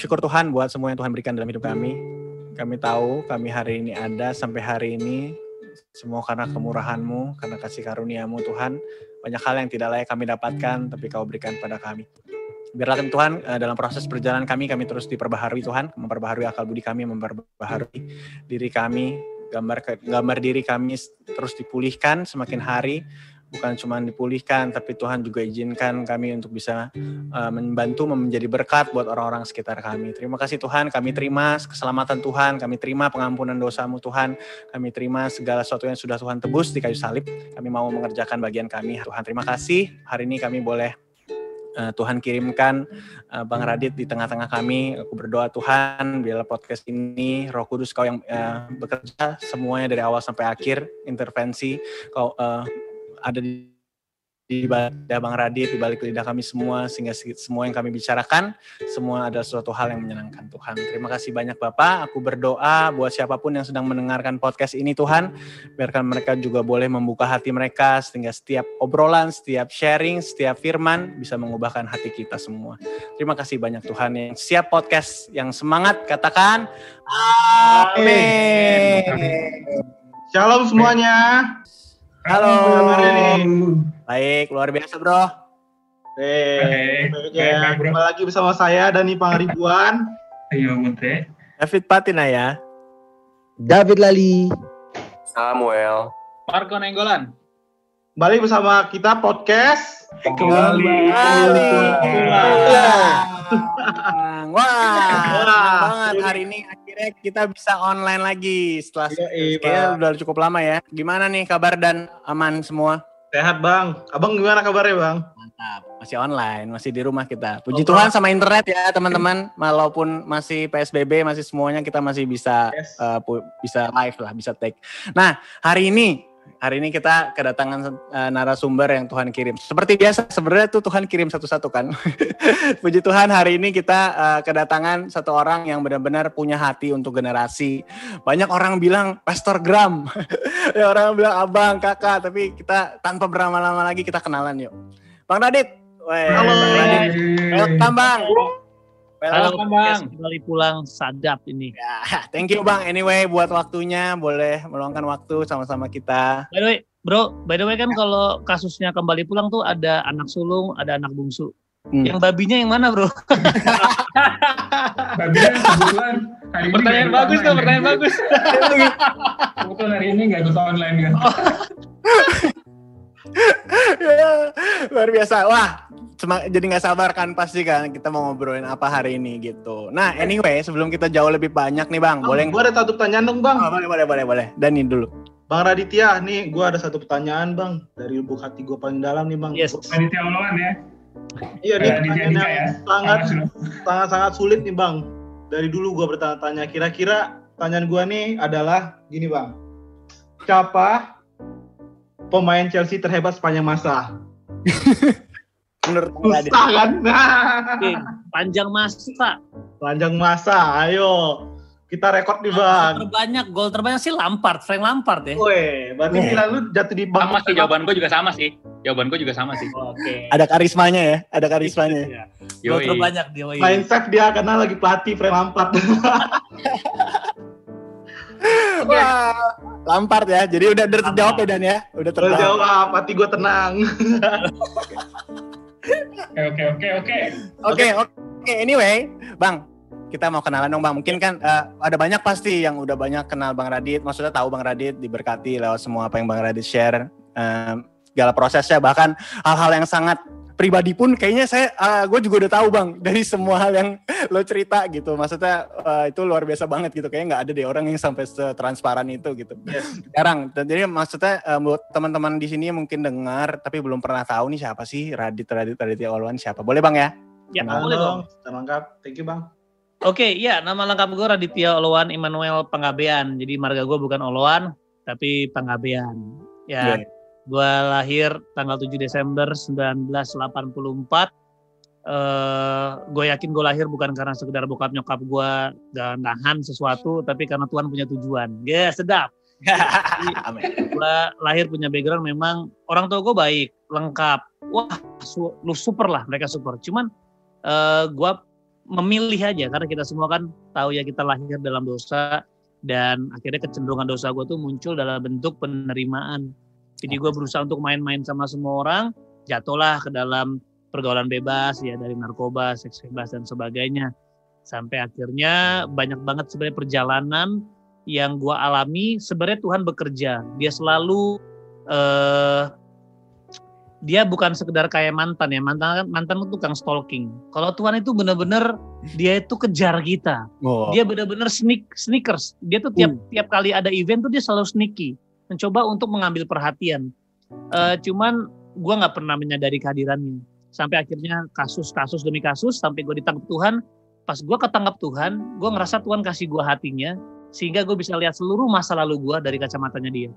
syukur Tuhan buat semua yang Tuhan berikan dalam hidup kami. Kami tahu kami hari ini ada sampai hari ini semua karena kemurahan-Mu, karena kasih karunia-Mu Tuhan. Banyak hal yang tidak layak kami dapatkan, tapi Kau berikan pada kami. Biarlah Tuhan eh, dalam proses perjalanan kami, kami terus diperbaharui Tuhan, memperbaharui akal budi kami, memperbaharui diri kami, gambar gambar diri kami terus dipulihkan semakin hari bukan cuma dipulihkan, tapi Tuhan juga izinkan kami untuk bisa uh, membantu menjadi berkat buat orang-orang sekitar kami. Terima kasih Tuhan, kami terima keselamatan Tuhan, kami terima pengampunan dosamu Tuhan, kami terima segala sesuatu yang sudah Tuhan tebus di kayu salib. Kami mau mengerjakan bagian kami. Tuhan terima kasih, hari ini kami boleh uh, Tuhan kirimkan uh, Bang Radit di tengah-tengah kami. Aku berdoa Tuhan, biarlah podcast ini Roh Kudus Kau yang uh, bekerja semuanya dari awal sampai akhir intervensi. Kau uh, ada di di lidah Bang Radit, di balik lidah kami semua, sehingga semua yang kami bicarakan, semua adalah suatu hal yang menyenangkan Tuhan. Terima kasih banyak Bapak, aku berdoa buat siapa pun yang sedang mendengarkan podcast ini Tuhan, biarkan mereka juga boleh membuka hati mereka, sehingga setiap obrolan, setiap sharing, setiap firman bisa mengubahkan hati kita semua. Terima kasih banyak Tuhan yang siap podcast, yang semangat, katakan Amin. Shalom semuanya. Halo. Baik, luar biasa, Bro. Eh, ya. Kembali lagi bersama saya Dani Pangaribuan. Ayo, Munte. David Patina ya. David Lali. Samuel. Marco Nenggolan. Kembali bersama kita podcast. Kembali. Wah, senang banget hari ini akhirnya kita bisa online lagi setelah Iya, kayaknya udah cukup lama ya. Gimana nih kabar dan aman semua? Sehat bang. Abang gimana kabarnya bang? Mantap, masih online, masih di rumah kita. Puji Tuhan sama internet ya teman-teman. Walaupun masih PSBB, masih semuanya kita masih bisa Yes. uh, bisa live lah, bisa take. Nah hari ini hari ini kita kedatangan uh, narasumber yang Tuhan kirim. Seperti biasa sebenarnya tuh Tuhan kirim satu-satu kan. Puji Tuhan hari ini kita uh, kedatangan satu orang yang benar-benar punya hati untuk generasi. Banyak orang bilang Pastor Gram, ya orang bilang abang, kakak, tapi kita tanpa berlama-lama lagi kita kenalan yuk. Bang Radit, Weh, Halo. Bang Radit, welcome Bang. Halo, Welcome. Bang. Kembali pulang sadap ini. Ya, thank you Bang. Anyway, buat waktunya boleh meluangkan waktu sama-sama kita. By the way, bro, by the way kan kalau kasusnya kembali pulang tuh ada anak sulung, ada anak bungsu. Hmm. Yang babinya yang mana, bro? Babinya kebetulan hari ini Pertanyaan bagus tuh, pertanyaan ya. bagus. Kebetulan hari ini nggak ikut online kan. Ya, luar biasa. Wah, jadi nggak sabar kan pasti kan kita mau ngobrolin apa hari ini gitu. Nah, anyway, sebelum kita jauh lebih banyak nih Bang, boleh Gue ada satu pertanyaan dong bang. Oh, boleh boleh boleh boleh. Dani dulu. Bang Raditya, nih gue ada satu pertanyaan bang. Dari lubuk hati gue paling dalam nih bang. Yes. Panitia Oloan ya. Iya nih Raditya pertanyaan yang ya. sangat sangat sangat sulit nih bang. Dari dulu gue bertanya-tanya. Kira-kira pertanyaan gue nih adalah gini bang. Siapa pemain Chelsea terhebat sepanjang masa? Radit. Susah kan? Oke, panjang masa. Panjang masa, ayo. Kita rekod nih Gol bang. terbanyak, gol terbanyak sih Lampard, Frank Lampard ya. Weh, berarti gila lu jatuh di bang. Sama sih jawaban gue juga sama sih. Jawaban gue juga sama sih. Oke. Ada karismanya ya, ada karismanya. Iya. Gol terbanyak dia. woi. Main safe dia karena lagi pelatih Frank Lampard. Wah, Lampard ya. Jadi udah terjawab ya Dan ya. Udah terjawab. jawab, hati gue tenang. Oke oke oke oke. Oke, oke. Anyway, Bang, kita mau kenalan dong, Bang. Mungkin kan eh, ada banyak pasti yang udah banyak kenal Bang Radit. Maksudnya tahu Bang Radit diberkati lewat semua apa yang Bang Radit share. Eh, segala prosesnya bahkan hal-hal yang sangat pribadi pun kayaknya saya gue juga udah tahu bang dari semua hal yang lo cerita gitu maksudnya eh, itu luar biasa banget gitu kayaknya nggak ada deh orang yang sampai setransparan itu gitu jarang dan jadi maksudnya eh, buat teman-teman di sini mungkin dengar tapi belum pernah tahu nih siapa sih Radit Radit Radit Olwan siapa boleh bang ya Ya, Kenal boleh dong. Secara lengkap. Thank you bang. Oke, ya nama lengkap gue Raditya Oloan Immanuel Panggabean. Jadi marga gue bukan Oloan, tapi Panggabean. Ya, Iya. Gue lahir tanggal 7 Desember 1984 eh gue yakin gue lahir bukan karena sekedar bokap nyokap gue gak nahan sesuatu, tapi karena Tuhan punya tujuan. Ya sedap. Amin. Gue lahir punya background memang orang tua gue baik, lengkap. Wah, su- lu super lah, mereka super. Cuman eh gue memilih aja karena kita semua kan tahu ya kita lahir dalam dosa dan akhirnya kecenderungan dosa gue tuh muncul dalam bentuk penerimaan. Jadi gue berusaha untuk main-main sama semua orang, jatuhlah ke dalam pergaulan bebas ya dari narkoba, seks bebas dan sebagainya. Sampai akhirnya banyak banget sebenarnya perjalanan yang gue alami. Sebenarnya Tuhan bekerja, dia selalu eh dia bukan sekedar kayak mantan ya mantan mantan itu tukang stalking. Kalau Tuhan itu benar-benar dia itu kejar kita. Oh. Dia benar-benar sneak sneakers. Dia tuh tiap tiap kali ada event tuh dia selalu sneaky, mencoba untuk mengambil perhatian. Eh, cuman gua nggak pernah menyadari kehadirannya. Sampai akhirnya kasus-kasus demi kasus sampai gue ditangkap Tuhan. Pas gua ketangkap Tuhan, gua ngerasa Tuhan kasih gua hatinya sehingga gue bisa lihat seluruh masa lalu gua dari kacamatanya dia.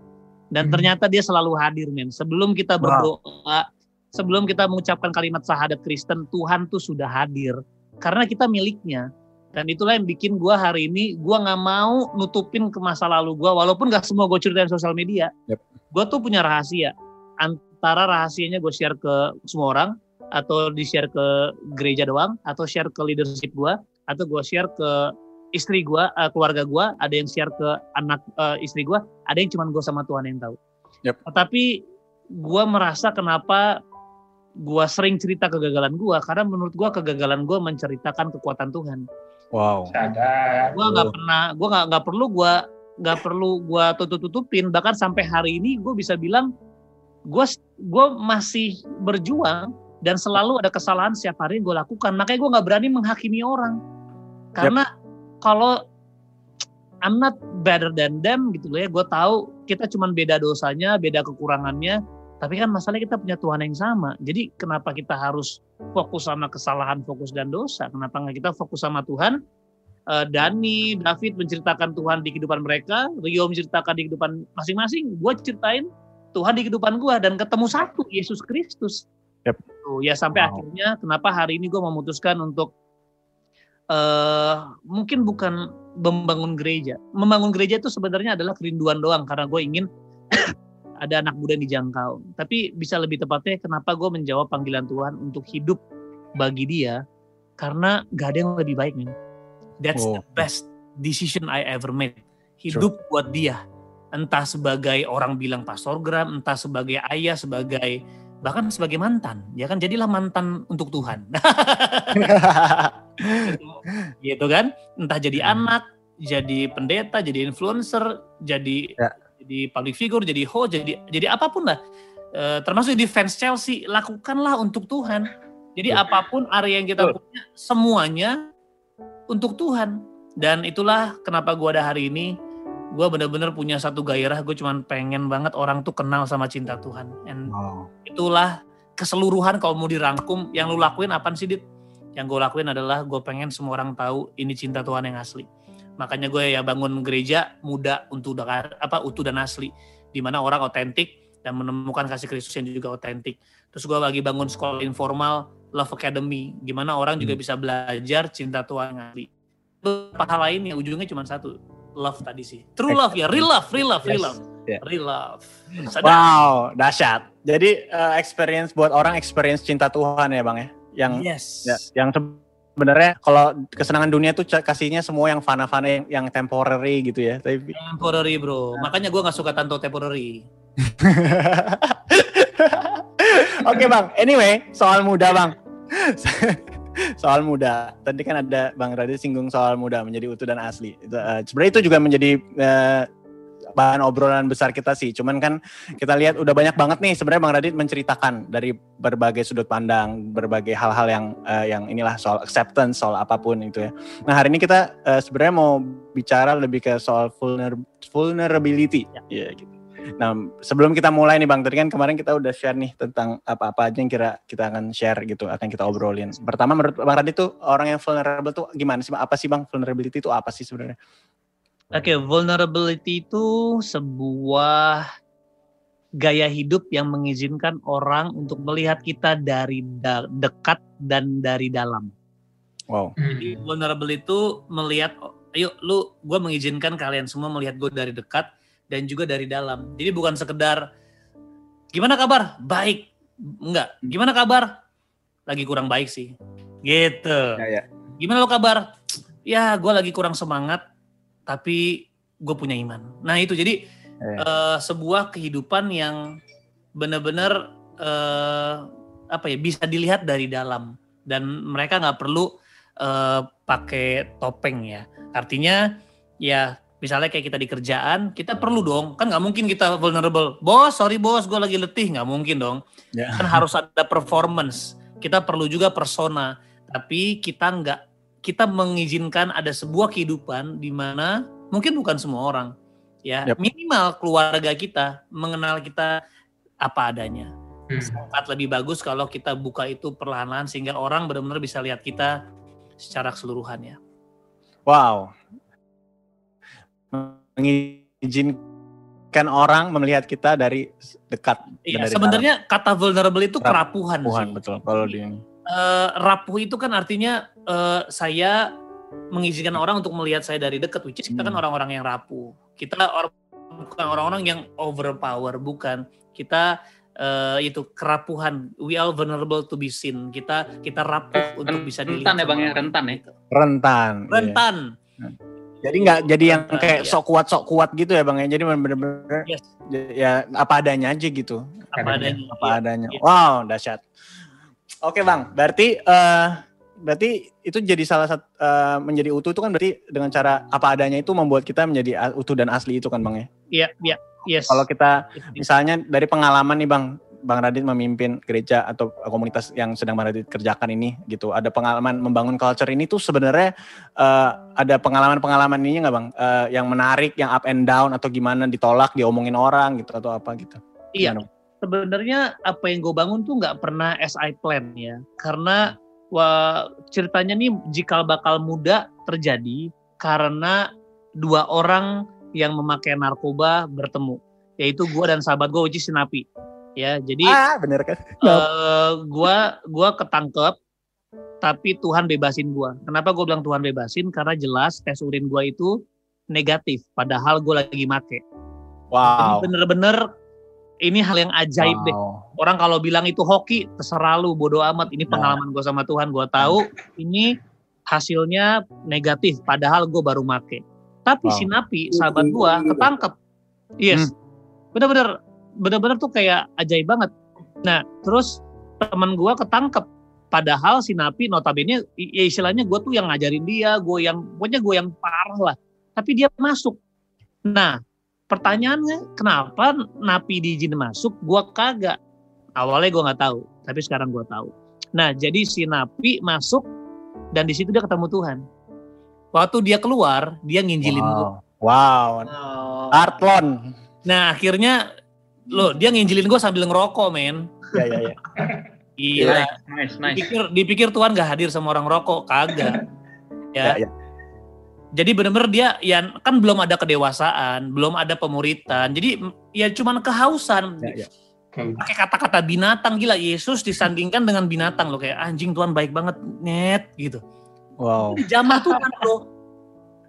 Dan ternyata dia selalu hadir, men. Sebelum kita berdoa, sebelum kita mengucapkan kalimat syahadat Kristen, Tuhan tuh sudah hadir. Karena kita miliknya. Dan itulah yang bikin gua hari ini, gua nggak mau nutupin ke masa lalu gua, walaupun gak semua gue ceritain sosial media. Yep. Gue tuh punya rahasia. Antara rahasianya gue share ke semua orang, atau di share ke gereja doang, atau share ke leadership gua, atau gue share ke istri gua, eh, keluarga gua, ada yang share ke anak eh, istri gua, ada yang cuma gue sama Tuhan yang tahu. Yep. Tapi gua merasa kenapa gua sering cerita kegagalan gua karena menurut gua kegagalan gua menceritakan kekuatan Tuhan. Wow. Sadar. Gua nggak pernah, gua nggak nggak perlu gua nggak perlu gua tutup tutupin. Bahkan sampai hari ini gua bisa bilang gua gua masih berjuang dan selalu ada kesalahan setiap hari yang gue lakukan. Makanya gue nggak berani menghakimi orang karena kalau I'm not better than them gitu loh ya. Gue tahu kita cuman beda dosanya, beda kekurangannya. Tapi kan masalahnya kita punya Tuhan yang sama. Jadi kenapa kita harus fokus sama kesalahan, fokus dan dosa? Kenapa nggak kita fokus sama Tuhan? Eh, Dani, David menceritakan Tuhan di kehidupan mereka, Rio menceritakan di kehidupan masing-masing. Gue ceritain Tuhan di kehidupan gue dan ketemu satu Yesus Kristus. Yep. Tuh, ya sampai Wow. akhirnya kenapa hari ini gue memutuskan untuk eh mungkin bukan membangun gereja. Membangun gereja itu sebenarnya adalah kerinduan doang karena gue ingin ada anak muda yang dijangkau. Tapi bisa lebih tepatnya kenapa gue menjawab panggilan Tuhan untuk hidup bagi dia karena gak ada yang lebih baik men. That's the Oh. best decision I ever made. Hidup buat dia. Entah sebagai orang bilang pastor gram, entah sebagai ayah, sebagai bahkan sebagai mantan. Ya kan jadilah mantan untuk Tuhan. gitu kan entah jadi Hmm. anak jadi pendeta jadi influencer jadi Ya. Jadi public figure jadi host jadi jadi apa pun lah Eh, termasuk di fans Chelsea lakukanlah untuk Tuhan jadi Betul. apa pun area yang kita Betul. punya semuanya untuk Tuhan dan itulah kenapa gua ada hari ini gua bener-bener punya satu gairah gue cuman pengen banget orang tuh kenal sama cinta Tuhan and Wow. itulah keseluruhan kalau mau dirangkum yang lu lakuin apa sih dit yang gue lakuin adalah gue pengen semua orang tahu ini cinta Tuhan yang asli makanya gue ya bangun gereja muda untuk apa utuh dan asli di mana orang otentik dan menemukan kasih Kristus yang juga otentik terus gue lagi bangun sekolah informal Love Academy gimana orang juga Hmm. bisa belajar cinta Tuhan asli hal lain yang ujungnya cuma satu love tadi sih true love ya real love real love real Yes. love Yeah. real love Sadar. Wow, dahsyat. Jadi eh, experience buat orang experience cinta Tuhan ya, Bang ya. Yang yes ya, yang sebenarnya kalau kesenangan dunia tuh kasihnya semua yang fana-fana yang, yang temporary gitu ya. Tapi Temporary bro, makanya gue nggak suka tanto temporary. Oke bang, anyway soal muda bang. soal muda. Tadi kan ada bang Radit singgung soal muda menjadi utuh dan asli. Itu, eh, sebenarnya itu juga menjadi eh, bahan obrolan besar kita sih. Cuman kan kita lihat udah banyak banget nih sebenarnya bang Radit menceritakan dari berbagai sudut pandang, berbagai hal-hal yang eh, yang inilah soal acceptance, soal apa pun itu ya. Nah hari ini kita eh, sebenarnya mau bicara lebih ke soal vulner- vulnerability. Ya, gitu. Nah, sebelum kita mulai nih Bang, tadi kan kemarin kita udah share nih tentang apa-apa aja yang kira kita akan share gitu, akan kita obrolin. Pertama menurut Bang Radit tuh orang yang vulnerable tuh gimana sih? Apa sih Bang vulnerability itu apa sih sebenarnya? Oke, vulnerability itu sebuah gaya hidup yang mengizinkan orang untuk melihat kita dari da- dekat dan dari dalam. Wow. Jadi vulnerable itu melihat, ayo lu, gue mengizinkan kalian semua melihat gue dari dekat dan juga dari dalam. Jadi bukan sekedar gimana kabar? Baik. Enggak. Gimana kabar? Lagi kurang baik sih. Gitu. Ya, ya. Gimana lo kabar? Ya, gue lagi kurang semangat, tapi gue punya iman. Nah itu jadi Eh. eh, sebuah kehidupan yang benar-benar eh, apa ya bisa dilihat dari dalam dan mereka nggak perlu eh, pakai topeng ya. Artinya ya misalnya kayak kita di kerjaan kita perlu dong kan nggak mungkin kita vulnerable bos sorry bos gue lagi letih nggak mungkin dong Ya. kan harus ada performance kita perlu juga persona tapi kita nggak kita mengizinkan ada sebuah kehidupan di mana mungkin bukan semua orang ya Yap. minimal keluarga kita mengenal kita apa adanya Hmm. sangat lebih bagus kalau kita buka itu perlahan-lahan sehingga orang benar-benar bisa lihat kita secara keseluruhannya Wow. Mengizinkan orang melihat kita dari dekat. Iya, dari sebenarnya kata vulnerable itu Rap- kerapuhan dalam. Tuhan sih. betul. Kalau di Eh, rapuh itu kan artinya eh, saya mengizinkan orang untuk melihat saya dari dekat, which is kita kan Hmm. orang-orang yang rapuh. Kita orang bukan orang-orang yang overpower, bukan. Kita eh, itu kerapuhan. We are vulnerable to be seen. Kita kita rapuh untuk bisa dilihat. rentan ya bang ya orang. rentan ya rentan. iya. Rentan. Jadi nggak jadi yang Rentan, kayak iya. sok kuat sok kuat gitu ya bang ya. Jadi bener-bener Yes. ya apa adanya aja gitu. Apa adanya. Apa Iya. adanya. iya. Wow dahsyat. Oke bang, berarti eh berarti itu jadi salah satu eh, menjadi utuh itu kan berarti dengan cara apa adanya itu membuat kita menjadi utuh dan asli itu kan bang ya. Iya, iya. Yes. Kalau kita misalnya dari pengalaman nih bang, bang Radit memimpin gereja atau komunitas yang sedang bang Radit kerjakan ini gitu, ada pengalaman membangun culture ini tuh sebenarnya eh, ada pengalaman-pengalaman ini nggak bang, Eh, yang menarik, yang up and down atau gimana ditolak, diomongin orang gitu atau apa gitu? Iya. Gimana? Sebenarnya apa yang gue bangun tuh nggak pernah SI plan ya karena wah, ceritanya nih jikal bakal muda terjadi karena dua orang yang memakai narkoba bertemu yaitu gue dan sahabat gue is Sinapi ya jadi Ah bener kan? eh, gua gua ketangkep tapi Tuhan bebasin gua. Kenapa gue bilang Tuhan bebasin? Karena jelas tes urin gua itu negatif padahal gue lagi make. Wow. Bener-bener ini hal yang ajaib deh. Wow. Orang kalau bilang itu hoki, terserah lu, bodo amat. Ini Nah. pengalaman gue sama Tuhan, gue tahu ini hasilnya negatif, padahal gue baru make. Tapi Wow. si Napi, sahabat gue, ketangkep. Yes, Hmm. bener-bener, bener-bener tuh kayak ajaib banget. Nah, terus teman gue ketangkep. Padahal si Napi notabene, ya istilahnya gue tuh yang ngajarin dia, gue yang, pokoknya gue yang parah lah. Tapi dia masuk. Nah, pertanyaannya kenapa Napi diizinin masuk, gue kagak. Awalnya gue nggak tahu, tapi sekarang gue tahu. Nah, jadi si Napi masuk dan di situ dia ketemu Tuhan. Waktu dia keluar, dia nginjilin gue. Wow. Wow. Artlon. Nah, akhirnya lo dia nginjilin gue sambil ngerokok, men. Ya ya ya. Gila. nice nice Dipikir, dipikir Tuhan gak hadir sama orang rokok, kagak. Ya, ya. ya. Jadi bener-bener dia ya kan belum ada kedewasaan, belum ada pemuritan. Jadi ya cuman kehausan. Ya, ya. Pakai kata-kata binatang gila Yesus disandingkan dengan binatang loh kayak anjing Tuhan baik banget net gitu. Wow. Dijamah Tuhan bro.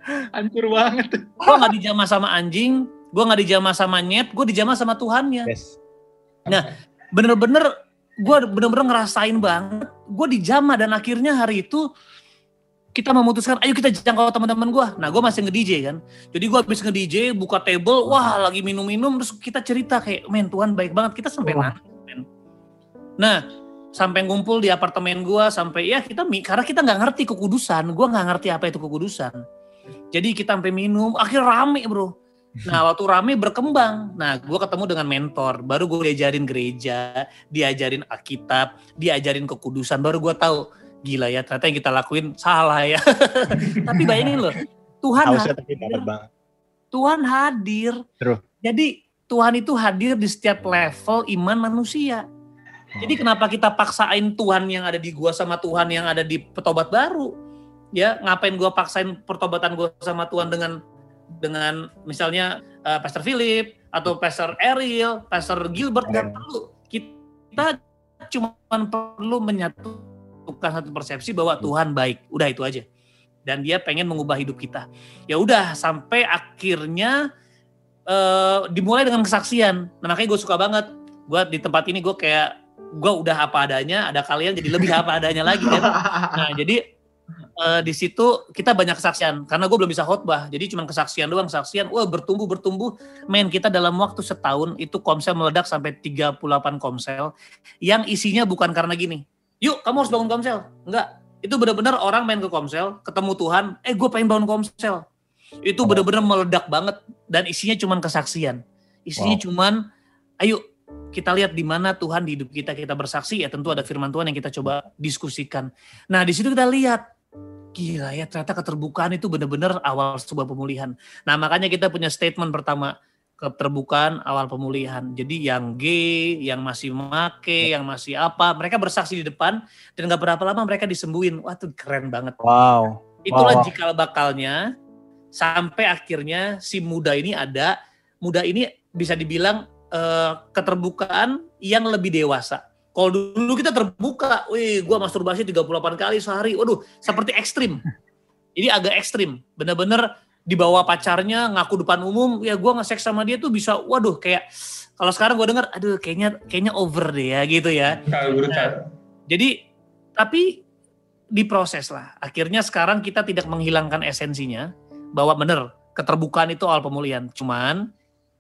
hancur banget Gue gak dijamah sama anjing, gue gak dijamah sama nyet, gue dijamah sama Tuhannya. Yes. Bener-bener gue bener-bener ngerasain banget. Gue dijamah dan akhirnya hari itu kita memutuskan ayo kita jangkau teman-teman gue. Nah gue masih nge-DJ kan. Jadi gue habis nge-DJ buka table, wah lagi minum-minum terus kita cerita kayak men Tuhan baik banget. Kita sampai nangis men. Nah sampai ngumpul di apartemen gue sampai ya kita karena kita nggak ngerti kekudusan. Gue nggak ngerti apa itu kekudusan. Jadi kita sampai minum, akhirnya rame bro. Nah waktu rame berkembang. Nah gue ketemu dengan mentor, baru gue diajarin gereja, diajarin Alkitab, diajarin kekudusan, baru gue tahu gila ya ternyata yang kita lakuin salah ya. Tapi bayangin loh, Tuhan Hausnya hadir, banget. Tuhan hadir. True. Jadi Tuhan itu hadir di setiap level iman manusia. Jadi kenapa kita paksain Tuhan yang ada di gua sama Tuhan yang ada di petobat baru? Ya, ngapain gua paksain pertobatan gua sama Tuhan dengan dengan misalnya eh, Pastor Philip atau Pastor Ariel, Pastor Gilbert nggak perlu. Kita cuma perlu menyatukan satu persepsi bahwa Tuhan baik. Udah itu aja. Dan dia pengen mengubah hidup kita. Ya udah sampai akhirnya eh, dimulai dengan kesaksian. Nah, makanya gue suka banget. Gue di tempat ini gue kayak gue udah apa adanya. Ada kalian jadi lebih apa adanya lagi kan. Nah jadi eh, di situ kita banyak kesaksian karena gue belum bisa khotbah jadi cuma kesaksian doang kesaksian wah bertumbuh bertumbuh main kita dalam waktu setahun itu komsel meledak sampai 38 komsel yang isinya bukan karena gini yuk kamu harus bangun komsel. Enggak. Itu benar-benar orang main ke komsel ketemu Tuhan eh gue pengen bangun komsel. Itu benar-benar meledak banget dan isinya cuma kesaksian. Isinya cuman ayo kita lihat di mana Tuhan di hidup kita kita bersaksi. Ya tentu ada firman Tuhan yang kita coba diskusikan. Nah, di situ kita lihat gila ya ternyata keterbukaan itu benar-benar awal sebuah pemulihan. Nah, makanya kita punya statement pertama keterbukaan awal pemulihan. Jadi yang gay, yang masih make, yang masih apa, mereka bersaksi di depan dan nggak berapa lama mereka disembuhin. Wah, itu keren banget. Wow. Itulah Wow. jikal bakalnya sampai akhirnya si muda ini ada. Muda ini bisa dibilang eh, keterbukaan yang lebih dewasa. Kalau dulu kita terbuka, wih, gua masturbasi 38 kali sehari. Waduh, seperti ekstrim. Jadi agak ekstrim. Bener-bener dibawa pacarnya ngaku depan umum, ya gua nge-seks sama dia tuh bisa, waduh, kayak kalau sekarang gua denger, aduh, kayaknya kayaknya over deh ya gitu ya. Brutal. Jadi tapi diproses lah. Akhirnya sekarang kita tidak menghilangkan esensinya bahwa bener keterbukaan itu awal pemulihan. Cuman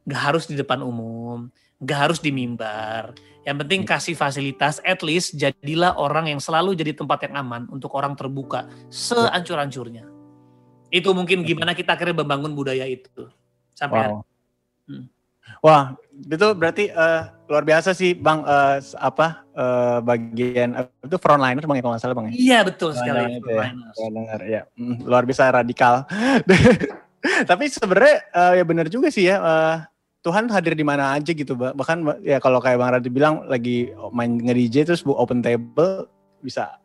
nggak harus di depan umum, nggak harus di mimbar. Yang penting kasih fasilitas, at least jadilah orang yang selalu jadi tempat yang aman untuk orang terbuka seancur-ancurnya. Itu mungkin gimana kita akhirnya membangun budaya itu sampai hari Wow. Hmm. Wah, itu berarti eh, luar biasa sih Bang eh, s- apa eh, bagian eh, itu frontliner Bang ya kalau nggak salah Bang ya. Iya betul sekali. ya. Dengar ya. Hmm, luar biasa radikal. Tapi sebenarnya eh, ya benar juga sih ya eh, Tuhan hadir di mana aja gitu, Ba- bahkan ba- ya kalau kayak Bang Radit bilang lagi main nge-DJ terus bu- open table bisa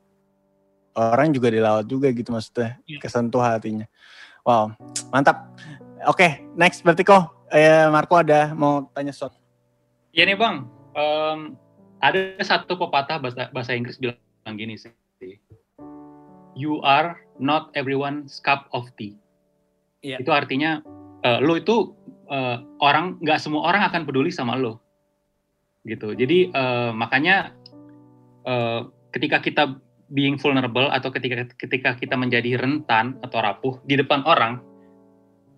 orang juga dilawat juga gitu maksudnya Iya. kesentuh hatinya. Wow, mantap. Oke, next berarti kok eh, Marco ada mau tanya sesuatu. Ya nih bang, em, ada satu pepatah bahasa, bahasa Inggris bilang gini sih. You are not everyone's cup of tea. Iya. Itu artinya eh, lo itu eh, orang nggak semua orang akan peduli sama lo, gitu. Jadi eh, makanya eh, ketika kita being vulnerable atau ketika ketika kita menjadi rentan atau rapuh di depan orang,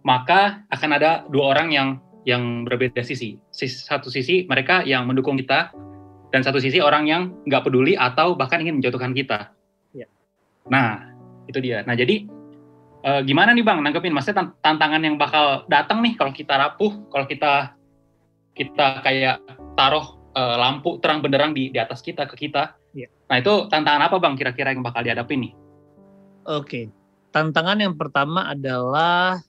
maka akan ada dua orang yang yang berbeda sisi. Sis- Satu sisi mereka yang mendukung kita, dan satu sisi orang yang nggak peduli atau bahkan ingin menjatuhkan kita. Ya. Nah, itu dia. Nah, jadi eh, gimana nih bang nanggepin? Maksudnya tan- tantangan yang bakal datang nih kalau kita rapuh, kalau kita kita kayak taruh eh, lampu terang benderang di di atas kita ke kita. Ya. Nah, itu tantangan apa bang kira-kira yang bakal dihadapi nih? Oke, tantangan yang pertama adalah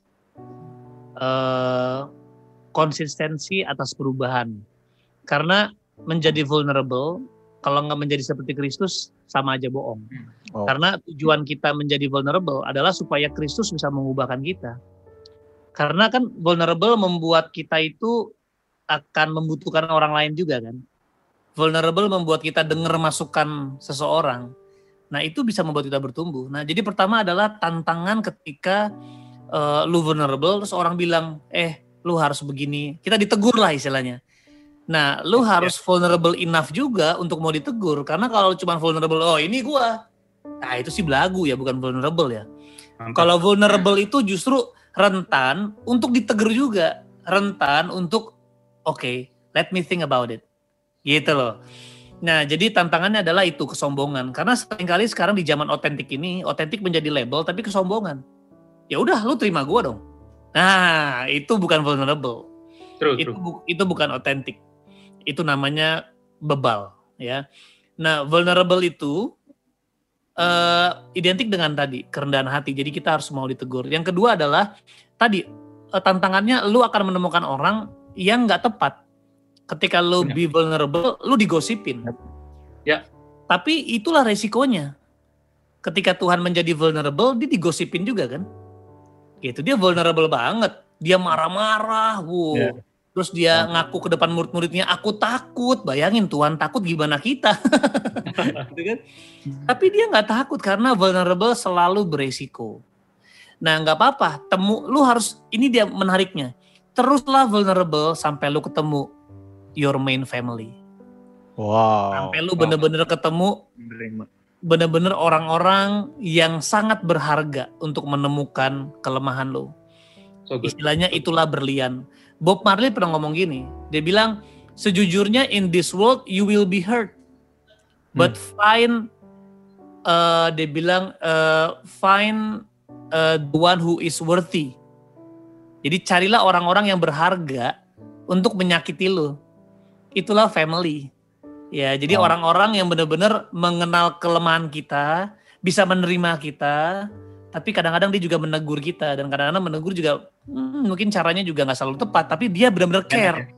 eh, konsistensi atas perubahan. Karena menjadi vulnerable, kalau nggak menjadi seperti Kristus, sama aja bohong. Oh. Karena tujuan kita menjadi vulnerable adalah supaya Kristus bisa mengubahkan kita. Karena kan vulnerable membuat kita itu akan membutuhkan orang lain juga kan. Vulnerable membuat kita dengar masukan seseorang. Nah itu bisa membuat kita bertumbuh. Nah jadi pertama adalah tantangan ketika eh, lu vulnerable terus orang bilang, eh lu harus begini. Kita ditegur lah istilahnya. Nah lu harus vulnerable enough juga untuk mau ditegur. Karena kalau cuma vulnerable, oh ini gua. Nah itu sih belagu ya, bukan vulnerable ya. Kalau vulnerable itu justru rentan untuk ditegur juga. Rentan untuk, oke, let me think about it. Gitu loh. Nah, jadi tantangannya adalah itu kesombongan. Karena sering kali sekarang di zaman otentik ini, otentik menjadi label tapi kesombongan. Ya udah, lu terima gua dong. Nah, itu bukan vulnerable. True, Itu true. bu- itu bukan otentik. Itu namanya bebal, ya. Nah, vulnerable itu eh identik dengan tadi kerendahan hati. Jadi kita harus mau ditegur. Yang kedua adalah tadi eh, tantangannya lu akan menemukan orang yang nggak tepat. Ketika lu Benar. be vulnerable, lu digosipin. Ya. Tapi itulah resikonya. Ketika Tuhan menjadi vulnerable, dia digosipin juga kan. Gitu dia vulnerable banget. dia marah-marah, wow. Iya. Terus dia ngaku ke depan murid-muridnya, aku takut. Bayangin Tuhan takut gimana kita. gitu kan? Tapi dia nggak takut karena vulnerable selalu beresiko. Nah nggak apa-apa, temu lu harus ini dia menariknya. Teruslah vulnerable sampai lu ketemu your main family. Wow. Sampai lu bener-bener ketemu bener-bener orang-orang yang sangat berharga untuk menemukan kelemahan lo. So good. Istilahnya itulah berlian. Bob Marley pernah ngomong gini, dia bilang sejujurnya in this world you will be hurt, but find, uh, dia bilang uh, find uh, the one who is worthy. Jadi carilah orang-orang yang berharga untuk menyakiti lo. Itulah family. Ya, jadi Oh. orang-orang yang benar-benar mengenal kelemahan kita, bisa menerima kita, tapi kadang-kadang dia juga menegur kita dan kadang-kadang menegur juga hmm, mungkin caranya juga nggak selalu tepat, tapi dia benar-benar care.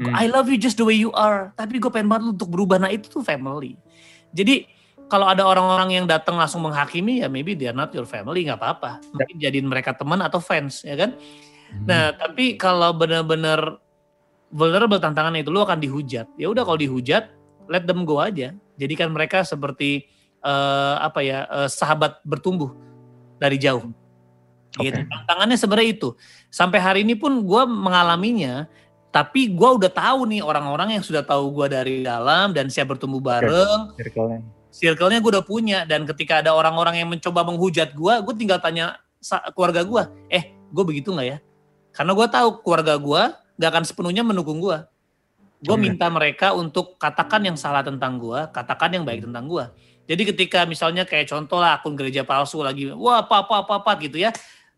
Hmm. I love you just the way you are, tapi gue pengen banget lu untuk berubah. Nah itu tuh family. Jadi kalau ada orang-orang yang datang langsung menghakimi ya maybe they are not your family nggak apa-apa. Mungkin jadiin mereka teman atau fans ya kan. Nah tapi kalau benar-benar vulnerable tantangan itu lu akan dihujat. Ya udah kalau dihujat let them go aja. Jadikan mereka seperti eh, apa ya eh, sahabat bertumbuh dari jauh. Gitu. Oke. Tantangannya sebenarnya itu. Sampai hari ini pun gue mengalaminya, tapi gue udah tahu nih orang-orang yang sudah tahu gue dari dalam dan siap bertumbuh bareng. Circle-nya. Circle-nya gue udah punya dan ketika ada orang-orang yang mencoba menghujat gue, gue tinggal tanya keluarga gue, eh gue begitu nggak ya? Karena gue tahu keluarga gue gak akan sepenuhnya mendukung gue. Gue Oke. minta mereka untuk katakan yang salah tentang gue, katakan yang baik tentang gue. Jadi ketika misalnya kayak contoh lah akun gereja palsu lagi, wah apa apa apa apa gitu ya,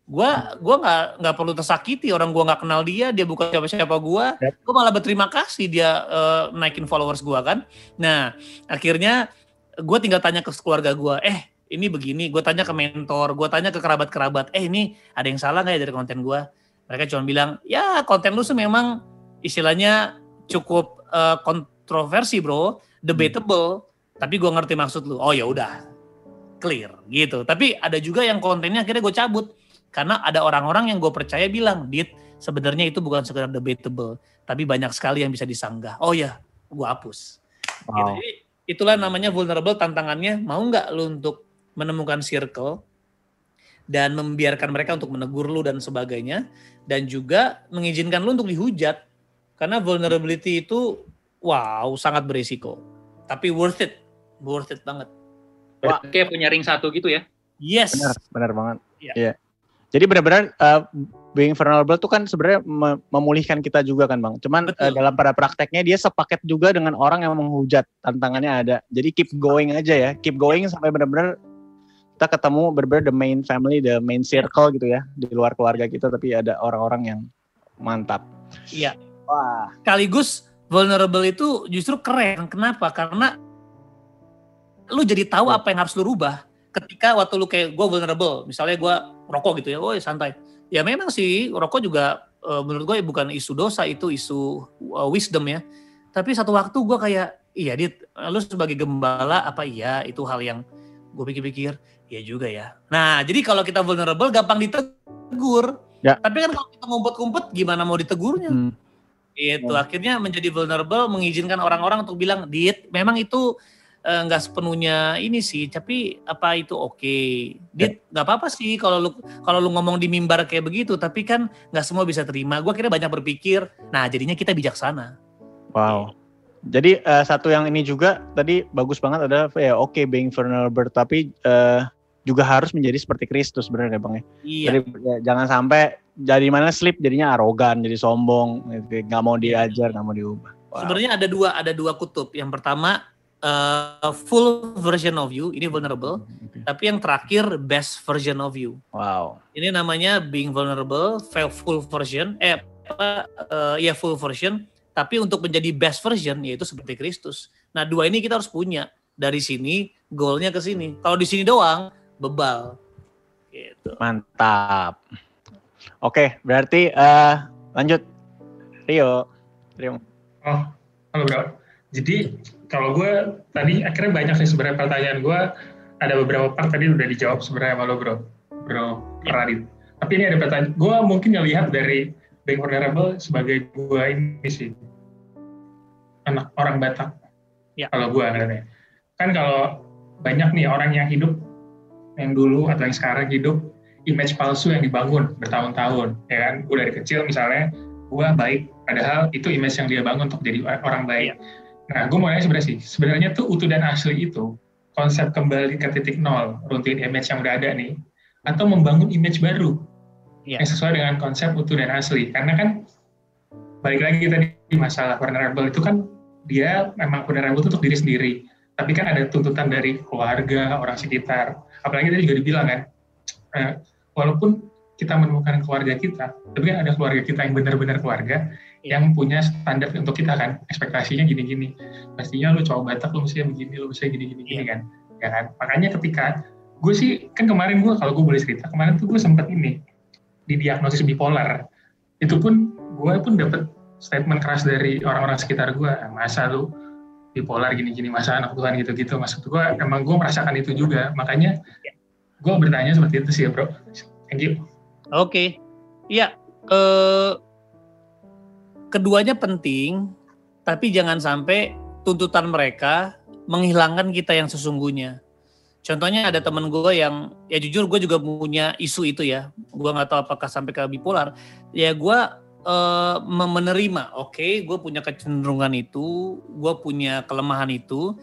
gue gua nggak nggak perlu tersakiti orang gue nggak kenal dia, dia bukan siapa siapa gue, gue malah berterima kasih dia eh, naikin followers gue kan. Nah akhirnya gue tinggal tanya ke keluarga gue, eh ini begini, gue tanya ke mentor, gue tanya ke kerabat-kerabat, eh ini ada yang salah nggak ya dari konten gue? Mereka cuma bilang, ya konten lu sih memang istilahnya cukup eh, kontroversi bro, debatable, tapi gue ngerti maksud lu. Oh ya udah, clear gitu. Tapi ada juga yang kontennya akhirnya gue cabut karena ada orang-orang yang gue percaya bilang, dit sebenarnya itu bukan sekedar debatable, tapi banyak sekali yang bisa disanggah. Oh ya, gue hapus. Gitu. Wow. Jadi itulah namanya vulnerable tantangannya. Mau nggak lu untuk menemukan circle dan membiarkan mereka untuk menegur lu dan sebagainya dan juga mengizinkan lu untuk dihujat karena vulnerability itu wow sangat berisiko tapi worth it worth it banget Wah, kayak punya ring satu gitu ya. yes Benar, benar banget. Iya. Iya. Jadi benar-benar uh, being vulnerable tuh kan sebenarnya me- memulihkan kita juga kan, Bang. Cuman Betul. uh, dalam pada prakteknya dia sepaket juga dengan orang yang menghujat. Tantangannya ada. Jadi keep going aja ya. Keep going sampai benar-benar kita ketemu benar-benar the main family, the main circle gitu ya. Di luar keluarga kita tapi ada orang-orang yang mantap. iya Wah. sekaligus vulnerable itu justru keren kenapa karena lu jadi tahu apa yang harus lu rubah ketika waktu lu kayak gue vulnerable misalnya gue rokok gitu ya, oh santai. Ya memang sih rokok juga eh, menurut gue bukan isu dosa itu isu eh, wisdom ya. Tapi satu waktu gue kayak iya dit, lu sebagai gembala apa iya itu hal yang gue pikir-pikir iya juga ya. Nah jadi kalau kita vulnerable gampang ditegur. Ya. Tapi kan kalau kita ngumpet-ngumpet gimana mau ditegurnya? Hmm. Itu Oh. akhirnya menjadi vulnerable mengizinkan orang-orang untuk bilang, "Dit, memang itu eh, nggak sepenuhnya ini sih, tapi apa itu oke? Dit, nggak apa-apa sih kalau lu kalau lu ngomong di mimbar kayak begitu, tapi kan nggak semua bisa terima. Gua kira banyak berpikir. Nah, jadinya kita bijaksana. Wow. Jadi eh, satu yang ini juga tadi bagus banget adalah ya oke being vulnerable tapi eh, juga harus menjadi seperti Kristus sebenarnya Bang ya. Iya. Jadi ya, jangan sampai jadi mana slip jadinya arogan, jadi sombong, gitu, nggak mau diajar, nggak mau diubah. Wow. Sebenarnya ada dua ada dua kutub. Yang pertama eh, full version of you, ini vulnerable. Oke. Tapi yang terakhir best version of you. Wow. Ini namanya being vulnerable, full version, eh apa eh, ya full version. Tapi untuk menjadi best version yaitu seperti Kristus. Nah dua ini kita harus punya. Dari sini goalnya ke sini. Kalau di sini doang bebal. Gitu. Mantap. Oke, berarti eh, lanjut. Rio. Rio. Oh, halo bro. Jadi kalau gue tadi akhirnya banyak sih sebenarnya pertanyaan gue ada beberapa part tadi udah dijawab sebenarnya sama lo bro, bro Radit. Tapi ini ada pertanyaan. Gue mungkin ngelihat dari being vulnerable sebagai gue ini sih anak orang Batak. Ya. Kalau gue ngeliatnya. Kan kalau banyak nih orang yang hidup yang dulu atau yang sekarang hidup image palsu yang dibangun bertahun-tahun ya kan gue dari kecil misalnya gue baik padahal itu image yang dia bangun untuk jadi orang baik nah gue mau nanya sebenarnya sih sebenarnya tuh utuh dan asli itu konsep kembali ke titik nol runtuhin image yang udah ada nih atau membangun image baru Iya. yang sesuai dengan konsep utuh dan asli. Karena kan balik lagi tadi masalah vulnerable itu kan dia memang vulnerable itu untuk diri sendiri. Tapi kan ada tuntutan dari keluarga orang sekitar. Apalagi tadi juga dibilang kan eh, walaupun kita menemukan keluarga kita tapi kan ada keluarga kita yang benar-benar keluarga Iya. yang punya standar untuk kita kan. Ekspektasinya gini-gini. Pastinya lu cowok Batak lu mesti begini lu mesti gini-gini gini kan. Ya kan? Makanya ketika gue sih kan kemarin gue kalau gue boleh cerita kemarin tuh gue sempat ini didiagnosis bipolar. Itu pun gue pun dapat statement keras dari orang-orang sekitar gue masa lu bipolar gini-gini masa anak Tuhan gitu-gitu. Maksud gue emang gue merasakan itu juga. Makanya gue bertanya seperti itu sih ya bro. Thank you. Oke, iya. Eh, keduanya penting, tapi jangan sampai tuntutan mereka menghilangkan kita yang sesungguhnya. Contohnya ada temen gue yang, ya jujur gue juga punya isu itu ya. Gue nggak tahu apakah sampai ke bipolar. Ya gue eh, menerima, oke, gue punya kecenderungan itu, gue punya kelemahan itu,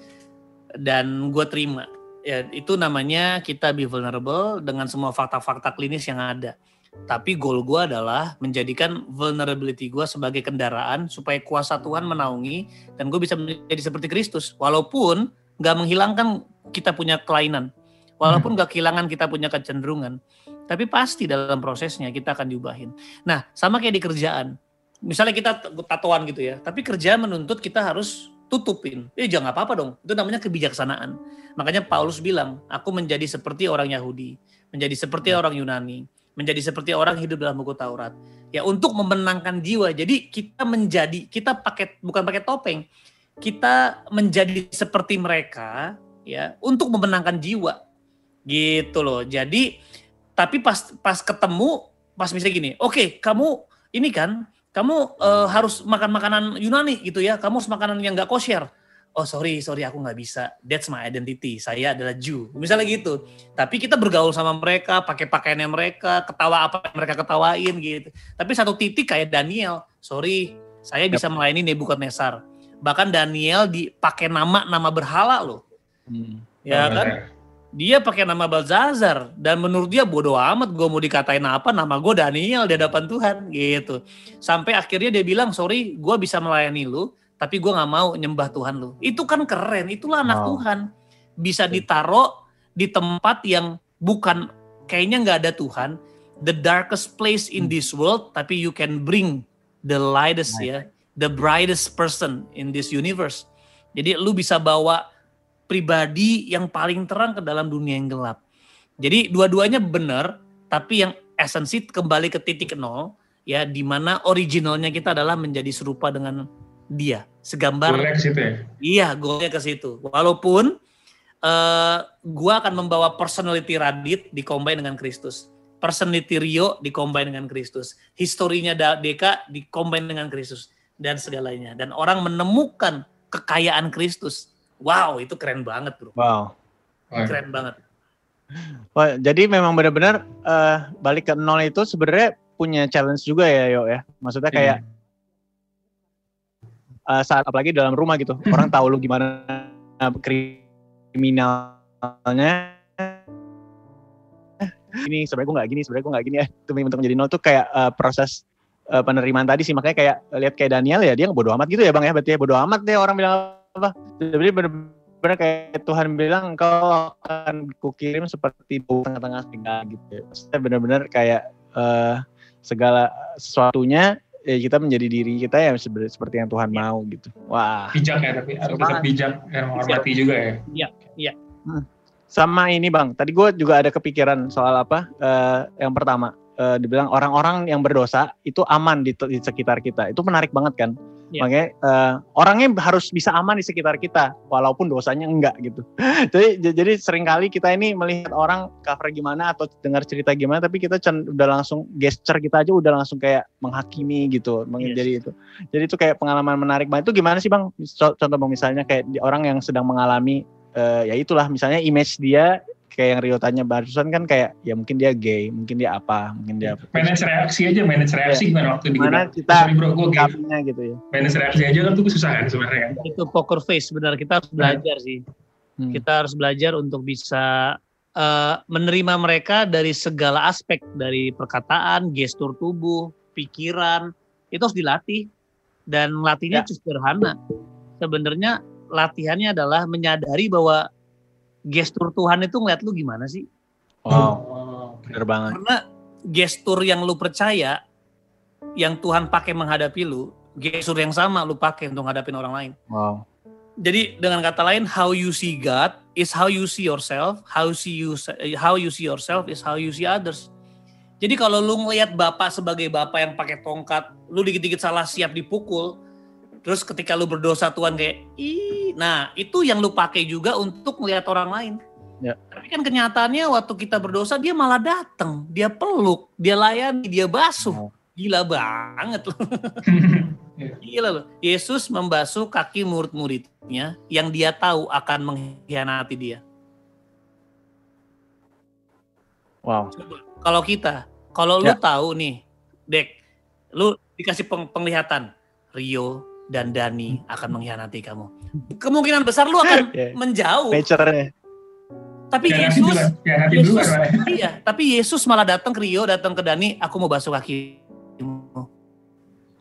dan gue terima. Ya itu namanya kita be vulnerable dengan semua fakta-fakta klinis yang ada. Tapi goal gue adalah menjadikan vulnerability gue sebagai kendaraan supaya kuasa Tuhan menaungi dan gue bisa menjadi seperti Kristus. Walaupun nggak menghilangkan kita punya kelainan, walaupun nggak kehilangan kita punya kecenderungan, tapi pasti dalam prosesnya kita akan diubahin. Nah, sama kayak di kerjaan. Misalnya kita tatoan gitu ya, tapi kerjaan menuntut kita harus tutupin. Eh jangan apa-apa dong. Itu namanya kebijaksanaan. Makanya Paulus bilang, aku menjadi seperti orang Yahudi, menjadi seperti orang Yunani, menjadi seperti orang hidup dalam buku Taurat. Ya untuk memenangkan jiwa. Jadi kita menjadi kita pakai bukan pakai topeng. Kita menjadi seperti mereka ya untuk memenangkan jiwa. Gitu loh. Jadi tapi pas pas ketemu pas misalnya gini, oke kamu ini kan kamu eh, harus makan makanan Yunani gitu ya, kamu harus makanan yang nggak kosher. Oh sorry, sorry aku nggak bisa. That's my identity. Saya adalah Jew. Misalnya gitu. Tapi kita bergaul sama mereka, pakai pakaiannya mereka, ketawa apa yang mereka ketawain gitu. Tapi satu titik kayak Daniel, sorry, saya bisa melayani Nebukadnezar. Bahkan Daniel dipakai nama nama berhala loh. Hmm. Ya kan? Dia pakai nama Balzazar dan menurut dia bodoh amat gue mau dikatain apa nama gue Daniel di hadapan Tuhan gitu. Sampai akhirnya dia bilang sorry gue bisa melayani lu tapi gue nggak mau nyembah Tuhan lu. Itu kan keren, itulah anak Wow. Tuhan. Bisa ditaruh di tempat yang bukan kayaknya nggak ada Tuhan, the darkest place in this world, tapi you can bring the lightest ya, the brightest person in this universe. Jadi lu bisa bawa pribadi yang paling terang ke dalam dunia yang gelap. Jadi dua-duanya benar, tapi yang esensi kembali ke titik nol, ya di mana originalnya kita adalah menjadi serupa dengan dia, segambar boleh ke situ ya Iya, golnya ke situ. Walaupun eh gua akan membawa personality Radit dikombin dengan Kristus. Personality Rio dikombin dengan Kristus. Historinya Deka dikombin dengan Kristus dan segalanya. Dan orang menemukan kekayaan Kristus. Wow, itu keren banget, Bro. Wow. Keren banget. Wah, jadi memang benar-benar eh, balik ke nol itu sebenarnya punya challenge juga ya, Yo ya. Maksudnya kayak eh, saat apalagi dalam rumah gitu, orang tahu lu gimana kriminalnya. Ini sebenarnya gue nggak gini, sebenarnya gue nggak gini ya. Itu untuk menjadi nol tuh kayak eh, proses eh, penerimaan tadi sih makanya kayak lihat kayak Daniel ya dia bodoh amat gitu ya bang ya berarti ya bodoh amat deh orang bilang apa. Jadi benar-benar kayak Tuhan bilang engkau akan kukirim seperti bau tengah-tengah segala gitu. ya. Maksudnya benar-benar kayak eh, segala sesuatunya ya kita menjadi diri kita ya sebe- seperti yang Tuhan mau gitu. Wah. bijak ya tapi harus tetap bijak dan menghormati juga ya Sama ini bang, tadi gue juga ada kepikiran soal apa? eh, yang pertama, eh, dibilang orang-orang yang berdosa itu aman di, di sekitar kita. Itu menarik banget kan? Iya. Makanya eh, orangnya harus bisa aman di sekitar kita, walaupun dosanya enggak gitu. jadi jadi sering kali kita ini melihat orang cover gimana atau dengar cerita gimana, tapi kita udah langsung gesture kita aja udah langsung kayak menghakimi gitu. Yes. Jadi itu, jadi itu kayak pengalaman menarik banget. Itu gimana sih bang? Co- Contoh misalnya kayak di- orang yang sedang mengalami, eh, ya itulah misalnya image dia kayak yang Rio tanya barusan kan kayak ya mungkin dia gay, mungkin dia apa, mungkin dia apa. manage reaksi aja manage reaksi gimana waktu di Gimana gudang. kita sorry bro gue gay gitu ya. manage reaksi aja kan tuh susah kan sebenarnya Itu poker face benar kita harus belajar sih. Hmm. Kita harus belajar untuk bisa eh, menerima mereka dari segala aspek dari perkataan, gestur tubuh, pikiran. Itu harus dilatih dan melatihnya Ya. cukup sederhana. Sebenarnya latihannya adalah menyadari bahwa gestur Tuhan itu ngeliat lu gimana sih? Wow, oh, bener banget. Karena gestur yang lu percaya, yang Tuhan pakai menghadapi lu, gestur yang sama lu pakai untuk ngadapin orang lain. Wow. Jadi dengan kata lain, how you see God is how you see yourself, how see you how you see yourself is how you see others. Jadi kalau lu ngelihat bapak sebagai bapak yang pakai tongkat, lu dikit-dikit salah siap dipukul, terus ketika lu berdosa Tuhan kayak, ih, nah itu yang lu pakai juga untuk melihat orang lain. Ya. Tapi kan kenyataannya waktu kita berdosa dia malah datang, dia peluk, dia layani, dia basuh. Gila banget loh. Gila loh. Yesus membasuh kaki murid-muridnya yang dia tahu akan mengkhianati dia. Wow. Coba, kalau kita, kalau lu Ya. tahu nih, Dek, lu dikasih peng- penglihatan, Rio dan Dani akan mengkhianati kamu. Kemungkinan besar lu akan Ya. menjauh. Nature-nya. Tapi ya Yesus, ya Yesus, Pak. iya, tapi Yesus malah datang ke Rio, datang ke Dani, aku mau basuh kakimu.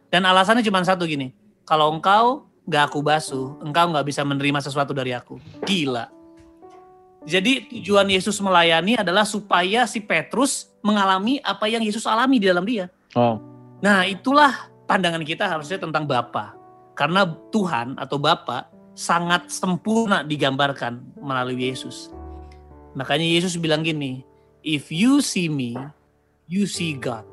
Dan alasannya cuma satu gini, kalau engkau nggak aku basuh, engkau nggak bisa menerima sesuatu dari aku. Gila. Jadi tujuan Yesus melayani adalah supaya si Petrus mengalami apa yang Yesus alami di dalam dia. Oh. Nah itulah pandangan kita harusnya tentang Bapa. Karena Tuhan atau Bapa sangat sempurna digambarkan melalui Yesus. Makanya Yesus bilang gini, if you see me, you see God.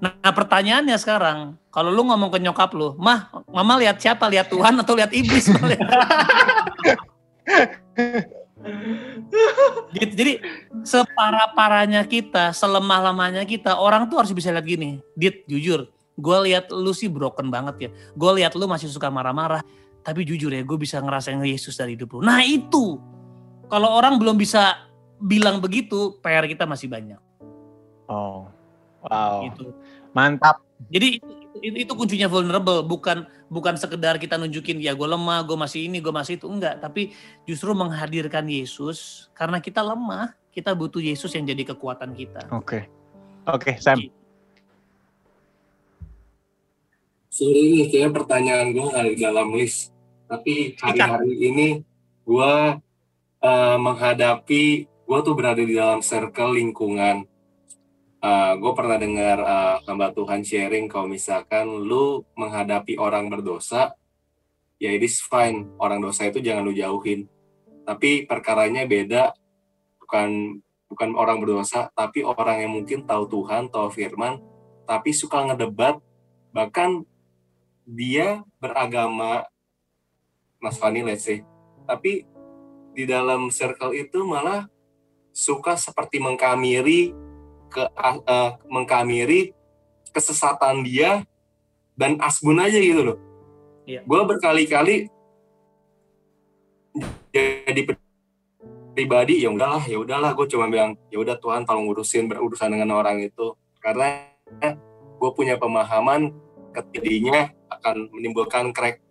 Nah pertanyaannya sekarang, kalau lu ngomong ke nyokap lu, mah, mama lihat siapa? Lihat Tuhan atau lihat iblis? gitu. Jadi separah-parahnya kita, selemah-lemahnya kita, orang tuh harus bisa lihat gini. Dit, jujur, gue lihat lu sih broken banget ya. Gue lihat lu masih suka marah-marah, tapi jujur ya, gue bisa ngerasain Yesus dari hidup lu. Nah itu, kalau orang belum bisa bilang begitu, PR kita masih banyak. Oh. Wow. Gitu. Mantap. Jadi itu, itu, kuncinya vulnerable, bukan bukan sekedar kita nunjukin ya gue lemah, gue masih ini, gue masih itu enggak, tapi justru menghadirkan Yesus karena kita lemah, kita butuh Yesus yang jadi kekuatan kita. Oke. Oke, Sam. Sorry nih, kayaknya pertanyaan gue nggak di dalam list. Tapi hari-hari ini gue eh, menghadapi, gue tuh berada di dalam circle lingkungan. gue pernah dengar eh, hamba Tuhan sharing kalau misalkan lu menghadapi orang berdosa, ya it is fine. Orang dosa itu jangan lu jauhin. Tapi perkaranya beda, bukan bukan orang berdosa, tapi orang yang mungkin tahu Tuhan, tahu firman, tapi suka ngedebat, bahkan dia beragama Nasrani let's say tapi di dalam circle itu malah suka seperti mengkamiri ke eh, mengkamiri kesesatan dia dan asbun aja gitu loh. Iya. Gue berkali-kali jadi pribadi ya udahlah ya udahlah gue cuma bilang ya udah Tuhan tolong urusin berurusan dengan orang itu karena gue punya pemahaman ketidinya akan menimbulkan crack.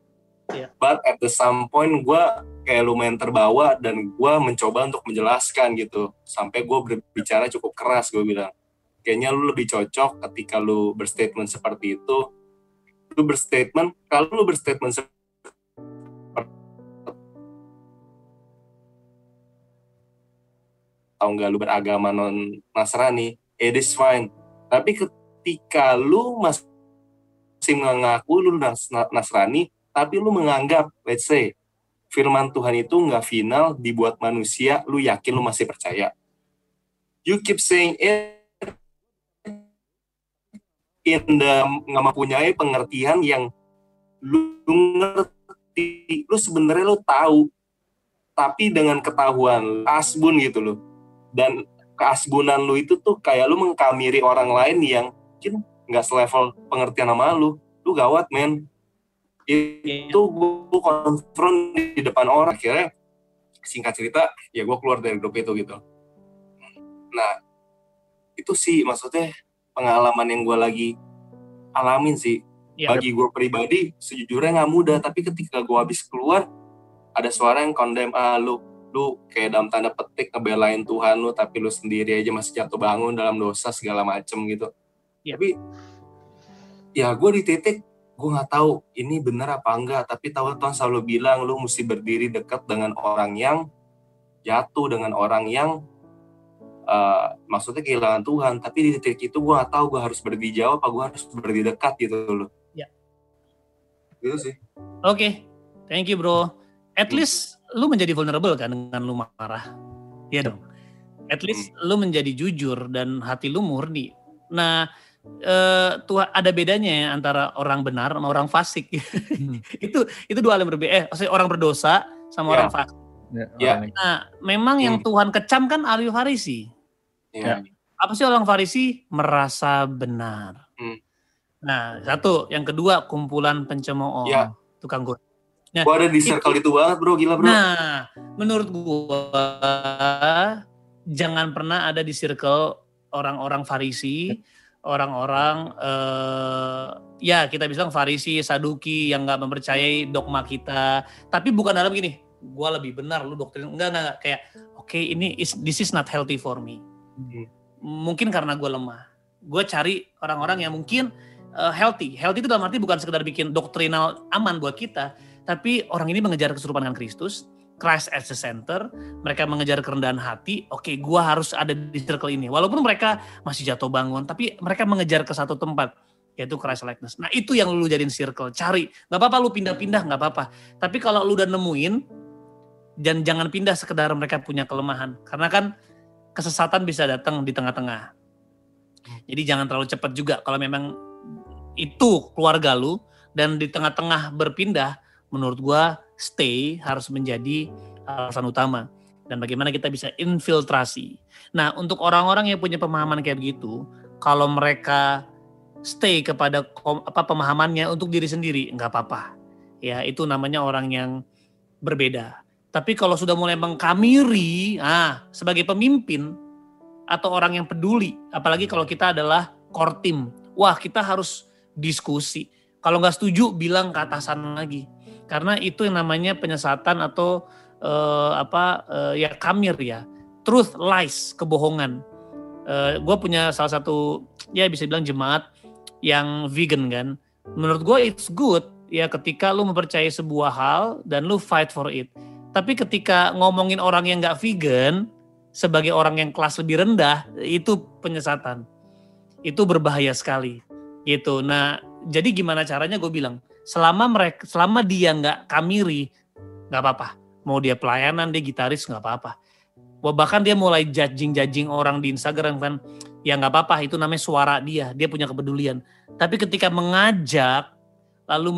Iya. But at the some point gue kayak lumayan terbawa dan gue mencoba untuk menjelaskan gitu. Sampai gue berbicara cukup keras gue bilang. Kayaknya lu lebih cocok ketika lu berstatement seperti itu. Lu berstatement, kalau lu berstatement seperti atau enggak lu beragama non Nasrani, it is fine. Tapi ketika lu masih masih mengaku lu nas Nasrani, tapi lu menganggap, let's say, firman Tuhan itu nggak final dibuat manusia, lu yakin lu masih percaya. You keep saying it. In the nggak mempunyai pengertian yang lu, lu ngerti. Lu sebenarnya lu tahu tapi dengan ketahuan asbun gitu loh dan keasbunan lu itu tuh kayak lu mengkamiri orang lain yang mungkin nggak selevel pengertian sama lu. Lu gawat men. Itu gue konfront di depan orang. Akhirnya singkat cerita ya gue keluar dari grup itu gitu. Nah itu sih maksudnya pengalaman yang gue lagi alamin sih. Ya. bagi gue pribadi sejujurnya nggak mudah. Tapi ketika gue habis keluar ada suara yang condemn ah lu lu kayak dalam tanda petik ngebelain Tuhan lu tapi lu sendiri aja masih jatuh bangun dalam dosa segala macem gitu Ya. tapi ya gue di titik gue nggak tahu ini benar apa enggak tapi tahu Tuhan selalu bilang lu mesti berdiri dekat dengan orang yang jatuh dengan orang yang eh, maksudnya kehilangan Tuhan tapi di titik itu gue nggak tahu gue harus berdiri jauh apa gue harus berdiri dekat gitu loh Ya. gitu sih Oke, thank you bro. At least lu menjadi vulnerable kan dengan lu marah. Iya dong. At least lu menjadi jujur dan hati lu murni. Nah, eh Tuhan ada bedanya ya antara orang benar sama orang fasik. itu itu dua hal yang berbeda. Eh, maksudnya orang berdosa sama Ya. orang fasik. Ya, Ya. Nah, memang yang Hmm. Tuhan kecam kan ahli Farisi. ya. Apa sih orang Farisi merasa benar? Hmm. Nah, satu, yang kedua kumpulan pencemooh, Ya. tukang goreng. gue ada di circle itu banget bro gila bro Nah, menurut gua jangan pernah ada di circle orang-orang Farisi, orang-orang eh ya kita bilang Farisi, Saduki yang nggak mempercayai dogma kita. Tapi bukan dalam gini, gua lebih benar, lu doktrin enggak enggak, enggak. kayak oke ini is this is not healthy for me. Hmm. Mungkin karena gue lemah. Gue cari orang-orang yang mungkin eh, healthy. Healthy itu dalam arti bukan sekedar bikin doktrinal aman buat kita, tapi orang ini mengejar keserupan dengan Kristus, Christ as the center, mereka mengejar kerendahan hati, oke gua harus ada di circle ini. Walaupun mereka masih jatuh bangun, tapi mereka mengejar ke satu tempat, yaitu Christ likeness. Nah itu yang lu jadiin circle, cari. Gak apa-apa lu pindah-pindah, gak apa-apa. Tapi kalau lu udah nemuin, dan jangan pindah sekedar mereka punya kelemahan. Karena kan kesesatan bisa datang di tengah-tengah. Jadi jangan terlalu cepat juga. Kalau memang itu keluarga lu, dan di tengah-tengah berpindah, menurut gua stay harus menjadi alasan utama dan bagaimana kita bisa infiltrasi. Nah, untuk orang-orang yang punya pemahaman kayak begitu, kalau mereka stay kepada apa pemahamannya untuk diri sendiri, nggak apa-apa. Ya, itu namanya orang yang berbeda. Tapi kalau sudah mulai mengkamiri, ah, sebagai pemimpin atau orang yang peduli, apalagi kalau kita adalah core team, wah kita harus diskusi. Kalau nggak setuju, bilang ke atasan lagi karena itu yang namanya penyesatan atau eh, apa eh, ya kamir ya. Truth lies kebohongan. Gue punya salah satu ya bisa bilang jemaat yang vegan kan. Menurut gue it's good ya ketika lu mempercayai sebuah hal dan lu fight for it. Tapi ketika ngomongin orang yang nggak vegan sebagai orang yang kelas lebih rendah itu penyesatan. Itu berbahaya sekali. Gitu. Nah jadi gimana caranya? Gue bilang selama mereka selama dia nggak kamiri nggak apa-apa. Mau dia pelayanan dia gitaris nggak apa-apa. Bahkan dia mulai judging judging orang di Instagram kan. Ya nggak apa-apa itu namanya suara dia dia punya kepedulian. Tapi ketika mengajak lalu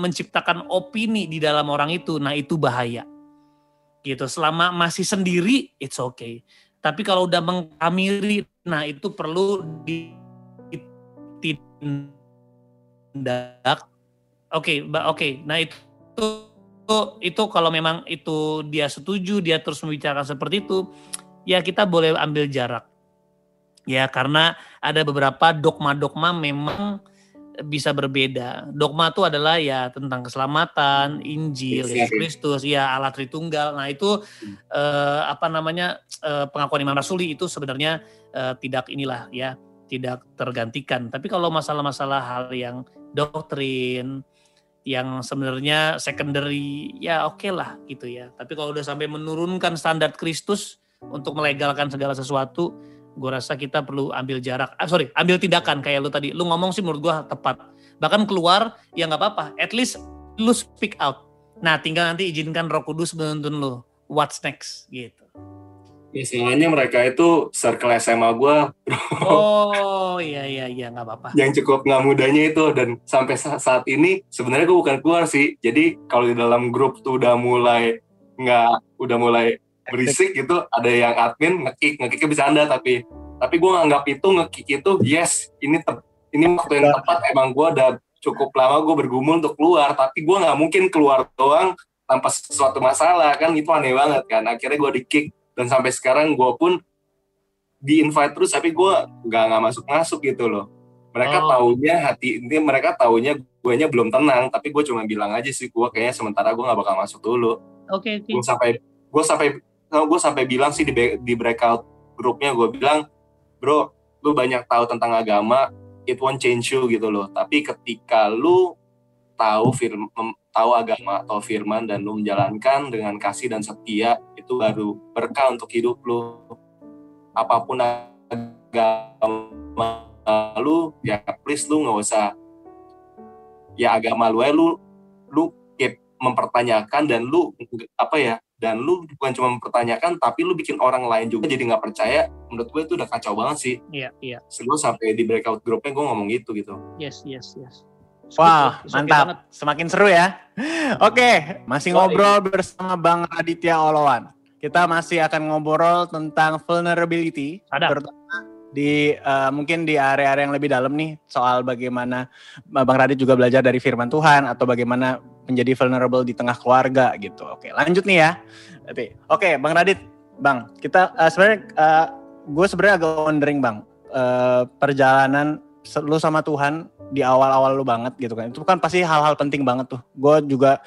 menciptakan opini di dalam orang itu nah itu bahaya. Gitu selama masih sendiri it's okay. Tapi kalau udah mengkamiri nah itu perlu ditindak Oke, ba- oke. Nah itu itu, itu kalau memang itu dia setuju, dia terus membicarakan seperti itu, ya kita boleh ambil jarak. Ya karena ada beberapa dogma-dogma memang bisa berbeda. Dogma itu adalah ya tentang keselamatan, Injil, Yes, Yesus Kristus, ya Allah Tritunggal. Nah itu eh, apa namanya eh, pengakuan iman rasuli itu sebenarnya eh, tidak inilah ya tidak tergantikan. Tapi kalau masalah-masalah hal yang doktrin yang sebenarnya secondary ya oke lah gitu ya. Tapi kalau udah sampai menurunkan standar Kristus untuk melegalkan segala sesuatu, gue rasa kita perlu ambil jarak. Ah, sorry, ambil tindakan kayak lu tadi. Lu ngomong sih menurut gue tepat. Bahkan keluar ya nggak apa-apa. At least lu speak out. Nah, tinggal nanti izinkan Roh Kudus menuntun lu. What's next gitu. Masalahnya mereka itu circle SMA gue Oh iya iya iya nggak apa-apa. yang cukup nggak mudanya itu dan sampai sa- saat ini sebenarnya gue bukan keluar sih. Jadi kalau di dalam grup tuh udah mulai nggak udah mulai berisik gitu, ada yang admin ngekick ngekiknya bisa anda tapi tapi gue nganggap itu ngekick itu yes ini tep, ini waktu yang tepat emang gue udah cukup lama gue bergumul untuk keluar tapi gue nggak mungkin keluar doang tanpa sesuatu masalah kan itu aneh banget kan akhirnya gue di kick dan sampai sekarang gue pun di invite terus tapi gue nggak nggak masuk masuk gitu loh mereka Oh. taunya hati ini mereka taunya guanya belum tenang tapi gue cuma bilang aja sih gue kayaknya sementara gue nggak bakal masuk dulu Oke oke. gue sampai gue sampai gue sampai bilang sih di di breakout grupnya gue bilang bro lu banyak tahu tentang agama it won't change you gitu loh tapi ketika lu tahu firman tahu agama atau firman dan lu menjalankan dengan kasih dan setia itu baru berkah untuk hidup lu apa pun agama lu ya please lu nggak usah ya agama lu lu lu keep mempertanyakan dan lu apa ya dan lu bukan cuma mempertanyakan tapi lu bikin orang lain juga jadi nggak percaya menurut gue itu udah kacau banget sih Iya iya. sebelum sampai di breakout grupnya gue ngomong gitu gitu Yes yes yes. Wah, It's okay banget. mantap. Semakin seru ya. Oke, masih Sorry. ngobrol bersama Bang Raditya Olowan. Kita masih akan ngobrol tentang vulnerability, Ada. terutama di eh, mungkin di area-area yang lebih dalam nih soal bagaimana eh, Bang Radit juga belajar dari firman Tuhan atau bagaimana menjadi vulnerable di tengah keluarga gitu. Oke, lanjut nih ya. Oke, Bang Radit, Bang, kita eh, sebenarnya eh, gue sebenarnya agak wondering Bang, eh, perjalanan lu sama Tuhan di awal-awal lu banget gitu kan. Itu kan pasti hal-hal penting banget tuh. Gue juga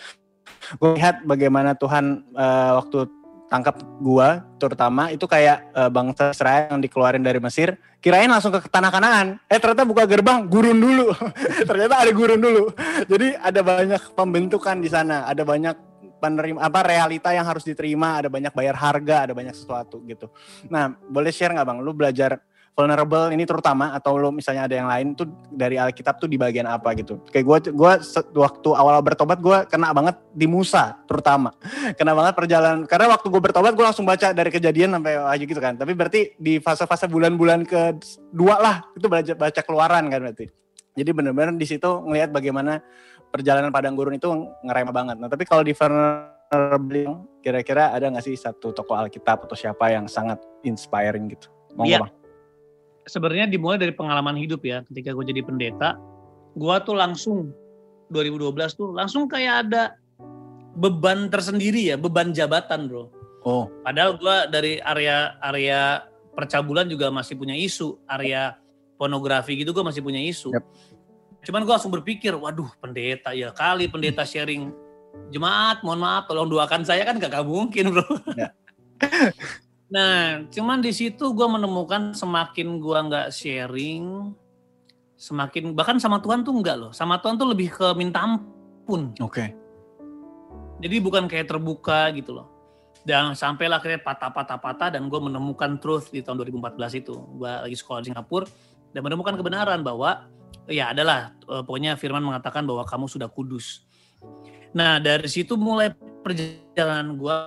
gue lihat bagaimana Tuhan eh, waktu tangkap gua terutama itu kayak eh, bangsa Israel yang dikeluarin dari Mesir kirain langsung ke tanah Kanaan. Eh ternyata buka gerbang gurun dulu. Ternyata ada gurun dulu. Jadi ada banyak pembentukan di sana ada banyak penerima apa realita yang harus diterima ada banyak bayar harga ada banyak sesuatu gitu. Nah boleh share nggak bang? Lu belajar vulnerable ini terutama atau lo misalnya ada yang lain tuh dari Alkitab tuh di bagian apa gitu. Kayak gue gua waktu awal bertobat gue kena banget di Musa terutama. Kena banget perjalanan karena waktu gue bertobat gue langsung baca dari kejadian sampai aja gitu kan. Tapi berarti di fase-fase bulan-bulan ke dua lah itu baca baca keluaran kan berarti. Jadi benar-benar di situ ngelihat bagaimana perjalanan padang gurun itu ngerem banget. Nah tapi kalau di vulnerable kira-kira ada nggak sih satu tokoh Alkitab atau siapa yang sangat inspiring gitu? Mau Iya. bang? Sebenarnya dimulai dari pengalaman hidup ya. Ketika gue jadi pendeta, gue tuh langsung 2012 tuh langsung kayak ada beban tersendiri ya, beban jabatan bro. Oh. Padahal gue dari area area percabulan juga masih punya isu, area pornografi gitu gue masih punya isu. Yap. Cuman gue langsung berpikir, waduh pendeta ya kali pendeta sharing jemaat, mohon maaf tolong doakan saya kan gak mungkin bro. Ya. Nah, cuman di situ gue menemukan semakin gue nggak sharing, semakin bahkan sama Tuhan tuh enggak loh. Sama Tuhan tuh lebih ke minta ampun. Oke. Jadi bukan kayak terbuka gitu loh. Dan sampailah akhirnya patah-patah-patah dan gue menemukan truth di tahun 2014 itu. Gue lagi sekolah di Singapura dan menemukan kebenaran bahwa ya adalah eh, pokoknya firman mengatakan bahwa kamu sudah kudus. Nah dari situ mulai perjalanan gue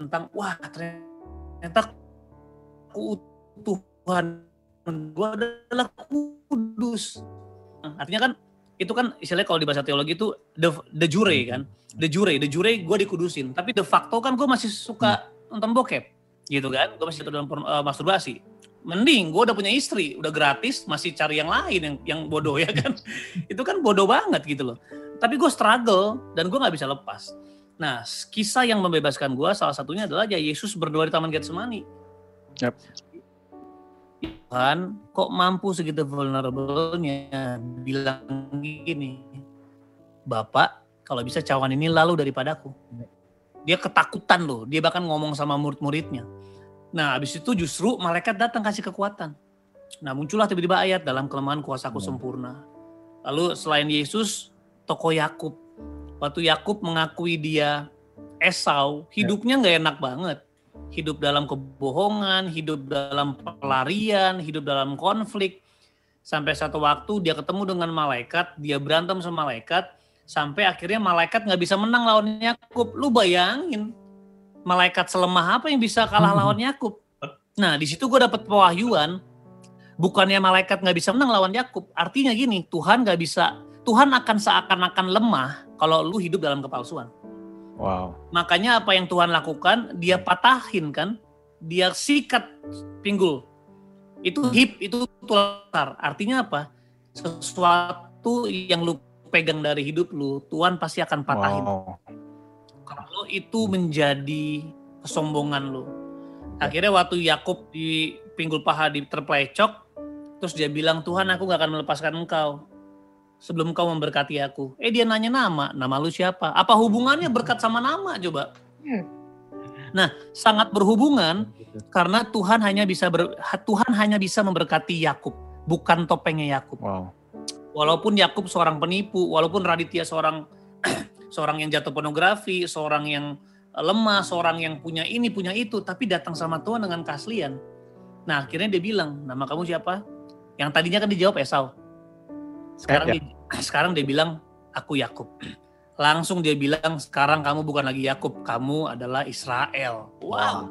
tentang wah ternyata keutuhan gue adalah kudus. Nah, Artinya kan itu kan istilahnya kalau di bahasa teologi itu the, the jure kan the jure, the jure gue dikudusin. Tapi de facto kan gue masih suka nonton bokep, gitu kan? Gue masih dalam porno- eh, masturbasi. Mending gue udah punya istri, udah gratis, masih cari yang lain yang yang bodoh ya kan? Itu kan bodoh banget gitu loh. Tapi gue struggle dan gue nggak bisa lepas. Nah, kisah yang membebaskan gue salah satunya adalah ya Yesus berdoa di Taman Getsemani. Yap. Tuhan, kok mampu segitu vulnerable-nya bilang gini, Bapak kalau bisa cawan ini lalu daripadaku. Dia ketakutan loh, dia bahkan ngomong sama murid-muridnya. Nah habis itu justru malaikat datang kasih kekuatan. Nah muncullah tiba-tiba ayat dalam kelemahan kuasaku sempurna. Lalu selain Yesus, tokoh Yakub. Waktu Yakub mengakui dia Esau, hidupnya nggak enak banget. Hidup dalam kebohongan, hidup dalam pelarian, hidup dalam konflik. Sampai satu waktu dia ketemu dengan malaikat, dia berantem sama malaikat, sampai akhirnya malaikat nggak bisa menang lawan Yakub. Lu bayangin, malaikat selemah apa yang bisa kalah lawan Yakub? Nah, di situ gue dapet pewahyuan, bukannya malaikat nggak bisa menang lawan Yakub. Artinya gini, Tuhan nggak bisa, Tuhan akan seakan-akan lemah kalau lu hidup dalam kepalsuan. Wow. Makanya apa yang Tuhan lakukan, dia patahin kan, dia sikat pinggul. Itu hip, itu tular. Artinya apa? Sesuatu yang lu pegang dari hidup lu, Tuhan pasti akan patahin. Wow. Kalau itu menjadi kesombongan lu. Akhirnya waktu Yakub di pinggul paha di terplecok, terus dia bilang, Tuhan aku gak akan melepaskan engkau sebelum kau memberkati aku. Eh dia nanya nama, nama lu siapa? Apa hubungannya berkat sama nama coba? Nah, sangat berhubungan karena Tuhan hanya bisa ber, Tuhan hanya bisa memberkati Yakub, bukan topengnya Yakub. Wow. Walaupun Yakub seorang penipu, walaupun Raditya seorang seorang yang jatuh pornografi, seorang yang lemah, seorang yang punya ini, punya itu, tapi datang sama Tuhan dengan keaslian. Nah, akhirnya dia bilang, "Nama kamu siapa?" Yang tadinya kan dijawab Esau. Sekarang Ya, dia, sekarang dia bilang, "Aku Yakub." Langsung dia bilang, "Sekarang kamu bukan lagi Yakub, kamu adalah Israel." Wow.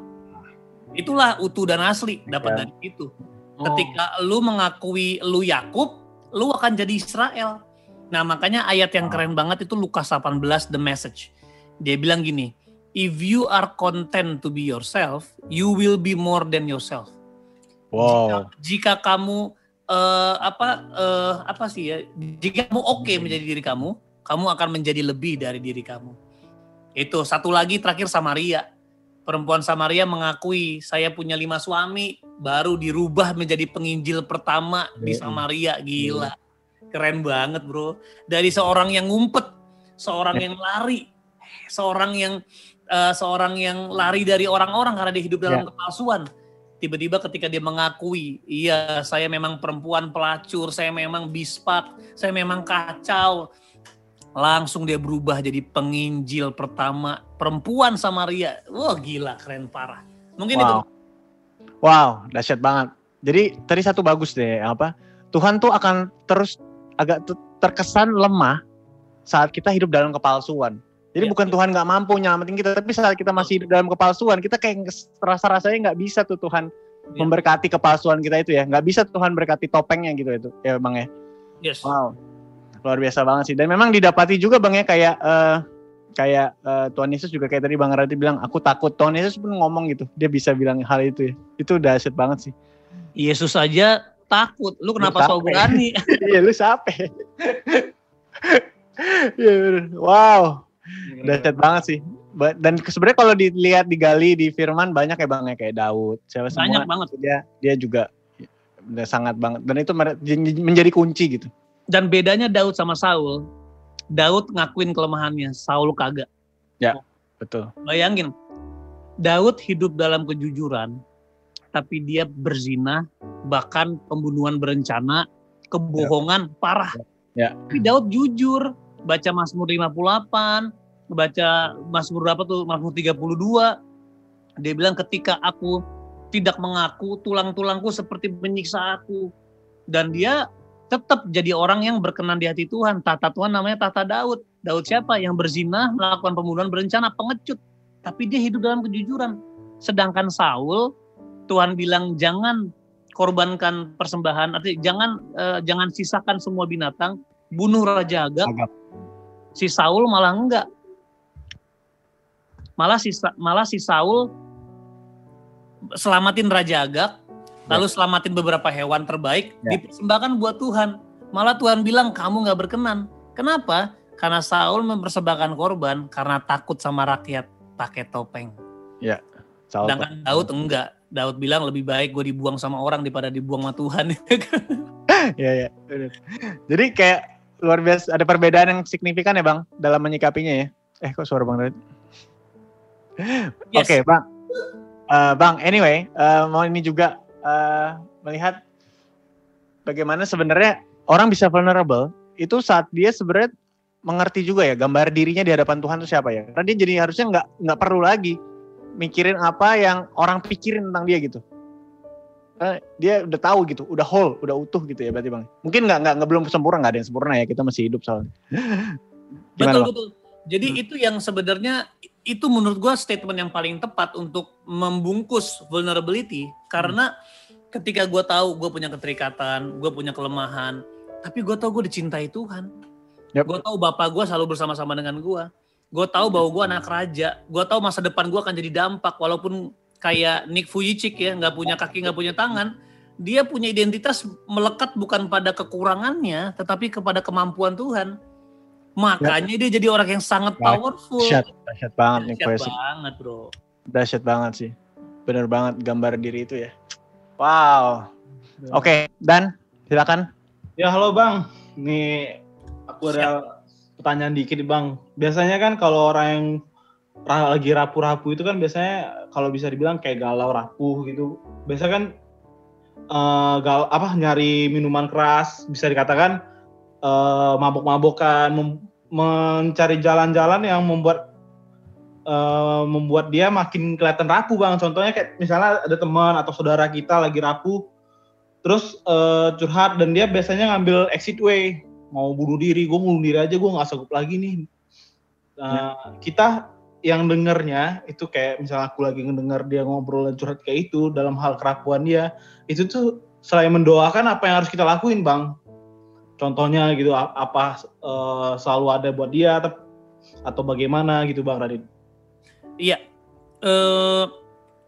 Itulah utuh dan asli dapat Ya. dari itu. Ketika lu mengakui lu Yakub, lu akan jadi Israel. Nah, makanya ayat yang keren banget itu Lukas 18 the message. Dia bilang gini, if you are content to be yourself, you will be more than yourself. Wow. Jika kamu eh, apa eh, apa sih ya? Jika kamu oke menjadi diri kamu, kamu akan menjadi lebih dari diri kamu. Itu satu lagi terakhir Samaria. Perempuan Samaria mengakui saya punya lima suami, baru dirubah menjadi penginjil pertama di. Samaria. Gila, keren banget bro. Dari seorang yang ngumpet, seorang yang lari, seorang yang eh, seorang yang lari dari orang-orang karena dia hidup dalam kepalsuan tiba-tiba ketika dia mengakui, iya saya memang perempuan pelacur, saya memang bispak, saya memang kacau. Langsung dia berubah jadi penginjil pertama perempuan Samaria. Wah gila keren parah. Mungkin itu Wow. Wow, dahsyat banget. Jadi tadi satu bagus deh, apa? Tuhan tuh akan terus agak terkesan lemah saat kita hidup dalam kepalsuan. Jadi Ya. bukan Tuhan nggak mampu nyelamatin kita, tapi saat kita masih hidup dalam kepalsuan, kita kayak rasa-rasanya nggak bisa tuh Tuhan Ya. memberkati kepalsuan kita itu ya. Nggak bisa Tuhan berkati topengnya gitu itu, ya bang ya. yes. Wow, luar biasa banget sih. Dan memang didapati juga bang ya kayak eh, kayak eh, Tuhan Yesus juga kayak tadi bang Rati bilang, aku takut. Tuhan Yesus pun ngomong gitu, dia bisa bilang hal itu ya. Itu dahsyat banget sih. Yesus aja takut. Lu kenapa so capek. berani? Iya lu siapa? Iya. Wow, dahsyat banget sih. Dan sebenarnya kalau dilihat digali di Firman banyak ya bang ya kayak Daud, siapa semua Banyak banget. dia dia juga udah sangat banget dan itu menjadi kunci gitu. Dan bedanya Daud sama Saul, Daud ngakuin kelemahannya, Saul kagak. Betul. Bayangin, Daud hidup dalam kejujuran, tapi dia berzina, bahkan pembunuhan berencana, kebohongan parah. Ya. Tapi Daud jujur, baca Mazmur 58, baca Mazmur berapa tuh, Mazmur 32. Dia bilang ketika aku tidak mengaku, tulang-tulangku seperti menyiksa aku. Dan dia tetap jadi orang yang berkenan di hati Tuhan. Tata Tuhan namanya Tata Daud. Daud siapa? Yang berzina, melakukan pembunuhan berencana, pengecut. Tapi dia hidup dalam kejujuran. Sedangkan Saul, Tuhan bilang jangan korbankan persembahan, artinya jangan eh, jangan sisakan semua binatang, bunuh Raja Agag. Agak. Si Saul malah enggak. Malah si malah si Saul selamatin Raja Agag, lalu selamatin beberapa hewan terbaik, Ya. dipersembahkan buat Tuhan. Malah Tuhan bilang kamu nggak berkenan. Kenapa? Karena Saul mempersembahkan korban karena takut sama rakyat pakai topeng. Saul. Sedangkan Daud enggak. Daud bilang lebih baik gue dibuang sama orang daripada dibuang sama Tuhan. Iya iya. bener. Jadi kayak luar biasa ada perbedaan yang signifikan ya bang dalam menyikapinya ya. Eh kok suara bang Daud? Yes. Oke bang. Eh, bang anyway eh, mau ini juga eh, melihat bagaimana sebenarnya orang bisa vulnerable itu saat dia sebenarnya mengerti juga ya gambar dirinya di hadapan Tuhan itu siapa ya. Karena dia jadi harusnya nggak nggak perlu lagi mikirin apa yang orang pikirin tentang dia gitu. Karena dia udah tahu gitu, udah whole, udah utuh gitu ya berarti bang. Mungkin nggak nggak belum sempurna, nggak ada yang sempurna ya kita masih hidup soalnya. Gimana betul bang? betul. Jadi Hmm. itu yang sebenarnya itu menurut gua statement yang paling tepat untuk membungkus vulnerability karena ketika gua tahu gua punya keterikatan, gua punya kelemahan, tapi gua tahu gua dicintai Tuhan. Yap. Gua tahu bapak gua selalu bersama-sama dengan gua. Gua tahu bahwa gua anak raja. Gua tahu masa depan gua akan jadi dampak walaupun kayak Nick Vujicic ya nggak punya kaki nggak punya tangan dia punya identitas melekat bukan pada kekurangannya tetapi kepada kemampuan Tuhan makanya dia jadi orang yang sangat powerful Dahsyat, dahsyat banget nih Dahsyat Koesi. banget bro Dahsyat banget sih. Bener banget gambar diri itu ya. Wow. Oke, Dan silakan. Ya halo bang, nih aku ada pertanyaan dikit nih, bang. Biasanya kan kalau orang yang lagi rapuh-rapuh itu kan biasanya kalau bisa dibilang kayak galau rapuh gitu. Biasanya kan eh, gal apa nyari minuman keras bisa dikatakan eh, mabok-mabokan, mencari jalan-jalan yang membuat eh, membuat dia makin kelihatan rapuh bang. Contohnya kayak misalnya ada teman atau saudara kita lagi rapuh, terus eh, curhat dan dia biasanya ngambil exit way, mau bunuh diri, gue bunuh diri aja, gue nggak sanggup lagi nih. Nah, kita yang dengernya itu kayak misalnya aku lagi ngedenger dia ngobrol dan curhat kayak itu dalam hal kerapuan dia, itu tuh selain mendoakan apa yang harus kita lakuin bang? Contohnya gitu apa eh, selalu ada buat dia atau- atau bagaimana gitu bang Radit? iya eh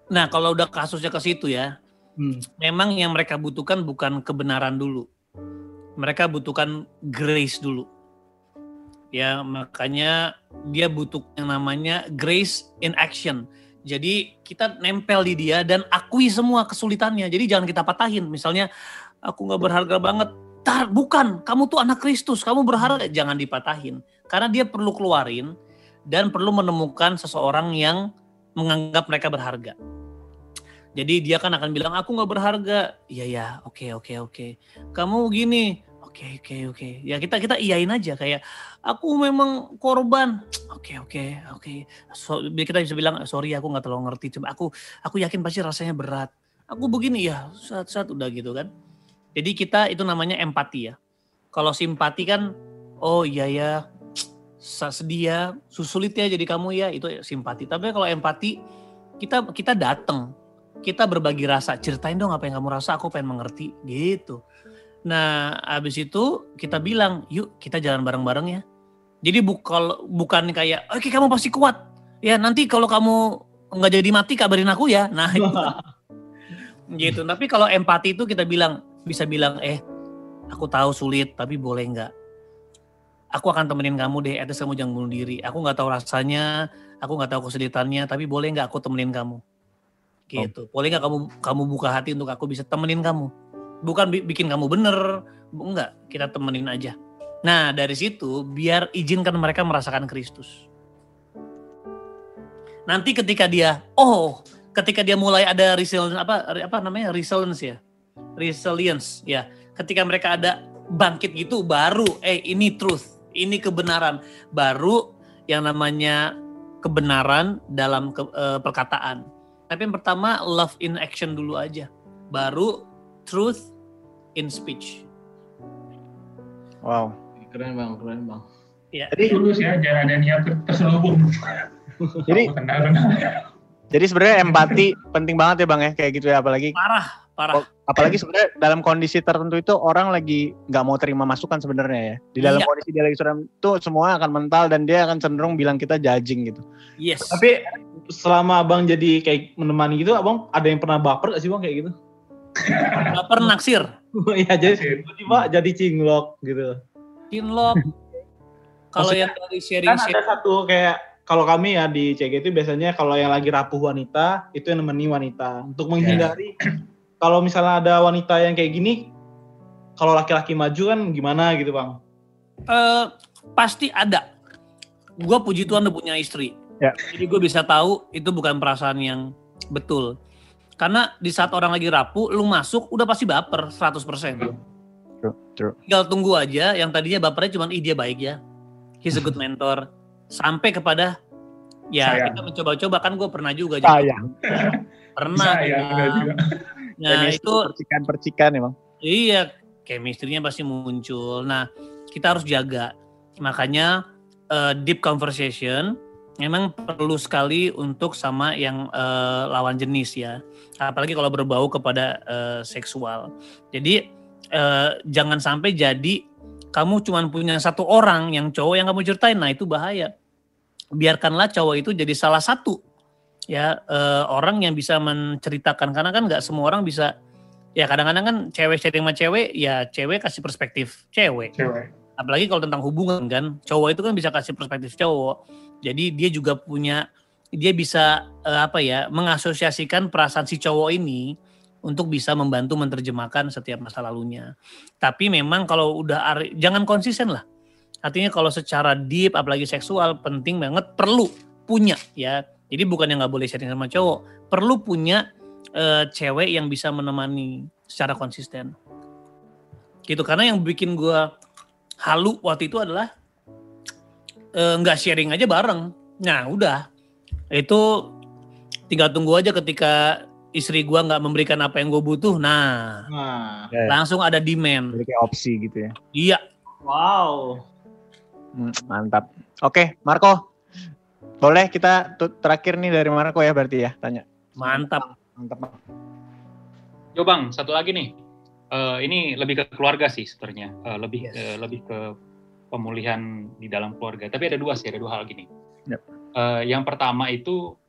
nah kalau udah kasusnya ke situ ya Hmm. memang yang mereka butuhkan bukan kebenaran dulu. Mereka butuhkan grace dulu. Ya, makanya dia butuh yang namanya grace in action. Jadi kita nempel di dia dan akui semua kesulitannya. Jadi jangan kita patahin. Misalnya aku nggak berharga banget. Tar, bukan, kamu tuh anak Kristus, kamu berharga. Jangan dipatahin. Karena dia perlu keluarin dan perlu menemukan seseorang yang menganggap mereka berharga. Jadi dia kan akan bilang aku nggak berharga. Iya ya, oke oke oke. Kamu gini, oke oke oke. Ya kita kita iyain aja kayak aku memang korban. Oke oke oke. So, kita bisa bilang sorry aku nggak terlalu ngerti. Cuma aku aku yakin pasti rasanya berat. Aku begini ya saat saat udah gitu kan. Jadi kita itu namanya empati ya. Kalau simpati kan, oh iya ya, sedih ya, susulit ya jadi kamu ya itu simpati. Tapi kalau empati kita kita datang kita berbagi rasa, ceritain dong apa yang kamu rasa, aku pengen mengerti, gitu. Nah, abis itu kita bilang, yuk kita jalan bareng-bareng ya. Jadi bukal, bukan kayak, oke kamu pasti kuat. Ya nanti kalau kamu nggak jadi mati kabarin aku ya. Nah itu. gitu. Tapi kalau empati itu kita bilang, bisa bilang, eh aku tahu sulit, tapi boleh nggak? Aku akan temenin kamu deh, atas kamu jangan bunuh diri. Aku nggak tahu rasanya, aku nggak tahu kesulitannya, tapi boleh nggak aku temenin kamu? gitu. Boleh nggak kamu kamu buka hati untuk aku bisa temenin kamu? Bukan bi- bikin kamu bener, enggak. Kita temenin aja. Nah dari situ biar izinkan mereka merasakan Kristus. Nanti ketika dia, oh, ketika dia mulai ada resilience apa apa namanya resilience ya, resilience ya. Ketika mereka ada bangkit gitu, baru, eh ini truth, ini kebenaran, baru yang namanya kebenaran dalam ke- eh, perkataan. Tapi yang pertama love in action dulu aja. Baru truth in speech. Wow. Keren bang, keren bang. Ya. Jadi Tulus ya, jangan ada niat terselubung. Jadi jadi sebenarnya empati penting banget ya Bang ya kayak gitu ya apalagi Parah, parah. apalagi sebenarnya dalam kondisi tertentu itu orang lagi nggak mau terima masukan sebenarnya ya. Di dalam Iya. kondisi dia lagi suram itu semua akan mental dan dia akan cenderung bilang kita judging gitu. Yes. tapi selama abang jadi kayak menemani gitu, abang ada yang pernah baper gak sih bang kayak gitu? Baper naksir. Iya jadi tiba jadi cinglok gitu. Kinlock. Kalau yang dari Kan sharing ada satu kayak kalau kami ya di CG itu biasanya kalau yang lagi rapuh wanita itu yang nemeni wanita untuk menghindari kalau misalnya ada wanita yang kayak gini kalau laki-laki maju kan gimana gitu bang? eh, pasti ada. Gue puji Tuhan udah punya istri. Ya. Jadi gue bisa tahu itu bukan perasaan yang betul. Karena di saat orang lagi rapuh, lu masuk udah pasti baper 100%. True, true. Tinggal tunggu aja yang tadinya bapernya cuma ih dia baik ya. He's a good mentor. Sampai kepada ya Sayang. kita mencoba-coba kan gue pernah juga jadi Sayang. pernah Bisa ya, juga. Nah Chemistry, itu percikan-percikan emang. Iya, chemistry-nya pasti muncul. Nah, kita harus jaga. Makanya eh, deep conversation memang perlu sekali untuk sama yang eh, lawan jenis ya. Apalagi kalau berbau kepada eh, seksual. Jadi eh, jangan sampai jadi kamu cuma punya satu orang yang cowok yang kamu ceritain, nah itu bahaya. Biarkanlah cowok itu jadi salah satu ya eh, orang yang bisa menceritakan karena kan nggak semua orang bisa ya kadang-kadang kan cewek sharing sama cewek ya cewek kasih perspektif cewek cewek apalagi kalau tentang hubungan kan cowok itu kan bisa kasih perspektif cowok jadi dia juga punya dia bisa eh, apa ya mengasosiasikan perasaan si cowok ini untuk bisa membantu menerjemahkan setiap masa lalunya. Tapi memang kalau udah jangan konsisten lah. Artinya kalau secara deep apalagi seksual penting banget perlu punya ya. Jadi bukan yang nggak boleh sharing sama cowok perlu punya eh, cewek yang bisa menemani secara konsisten. Gitu karena yang bikin gua halu waktu itu adalah eh, nggak sharing aja bareng. Nah udah itu tinggal tunggu aja ketika istri gua nggak memberikan apa yang gue butuh. Nah Nah, Ya, langsung ada demand. Jadi kayak opsi gitu ya. Iya wow. Hmm, mantap. Oke, Marco. Boleh kita terakhir nih dari Marco ya berarti ya tanya. mantap. Mantap. Bang. Yo bang, satu lagi nih. Eh, ini lebih ke keluarga sih sebenarnya. Eh, lebih Yes. eh, lebih ke pemulihan di dalam keluarga. Tapi ada dua sih, ada dua hal gini. Yep. Eh, yang pertama itu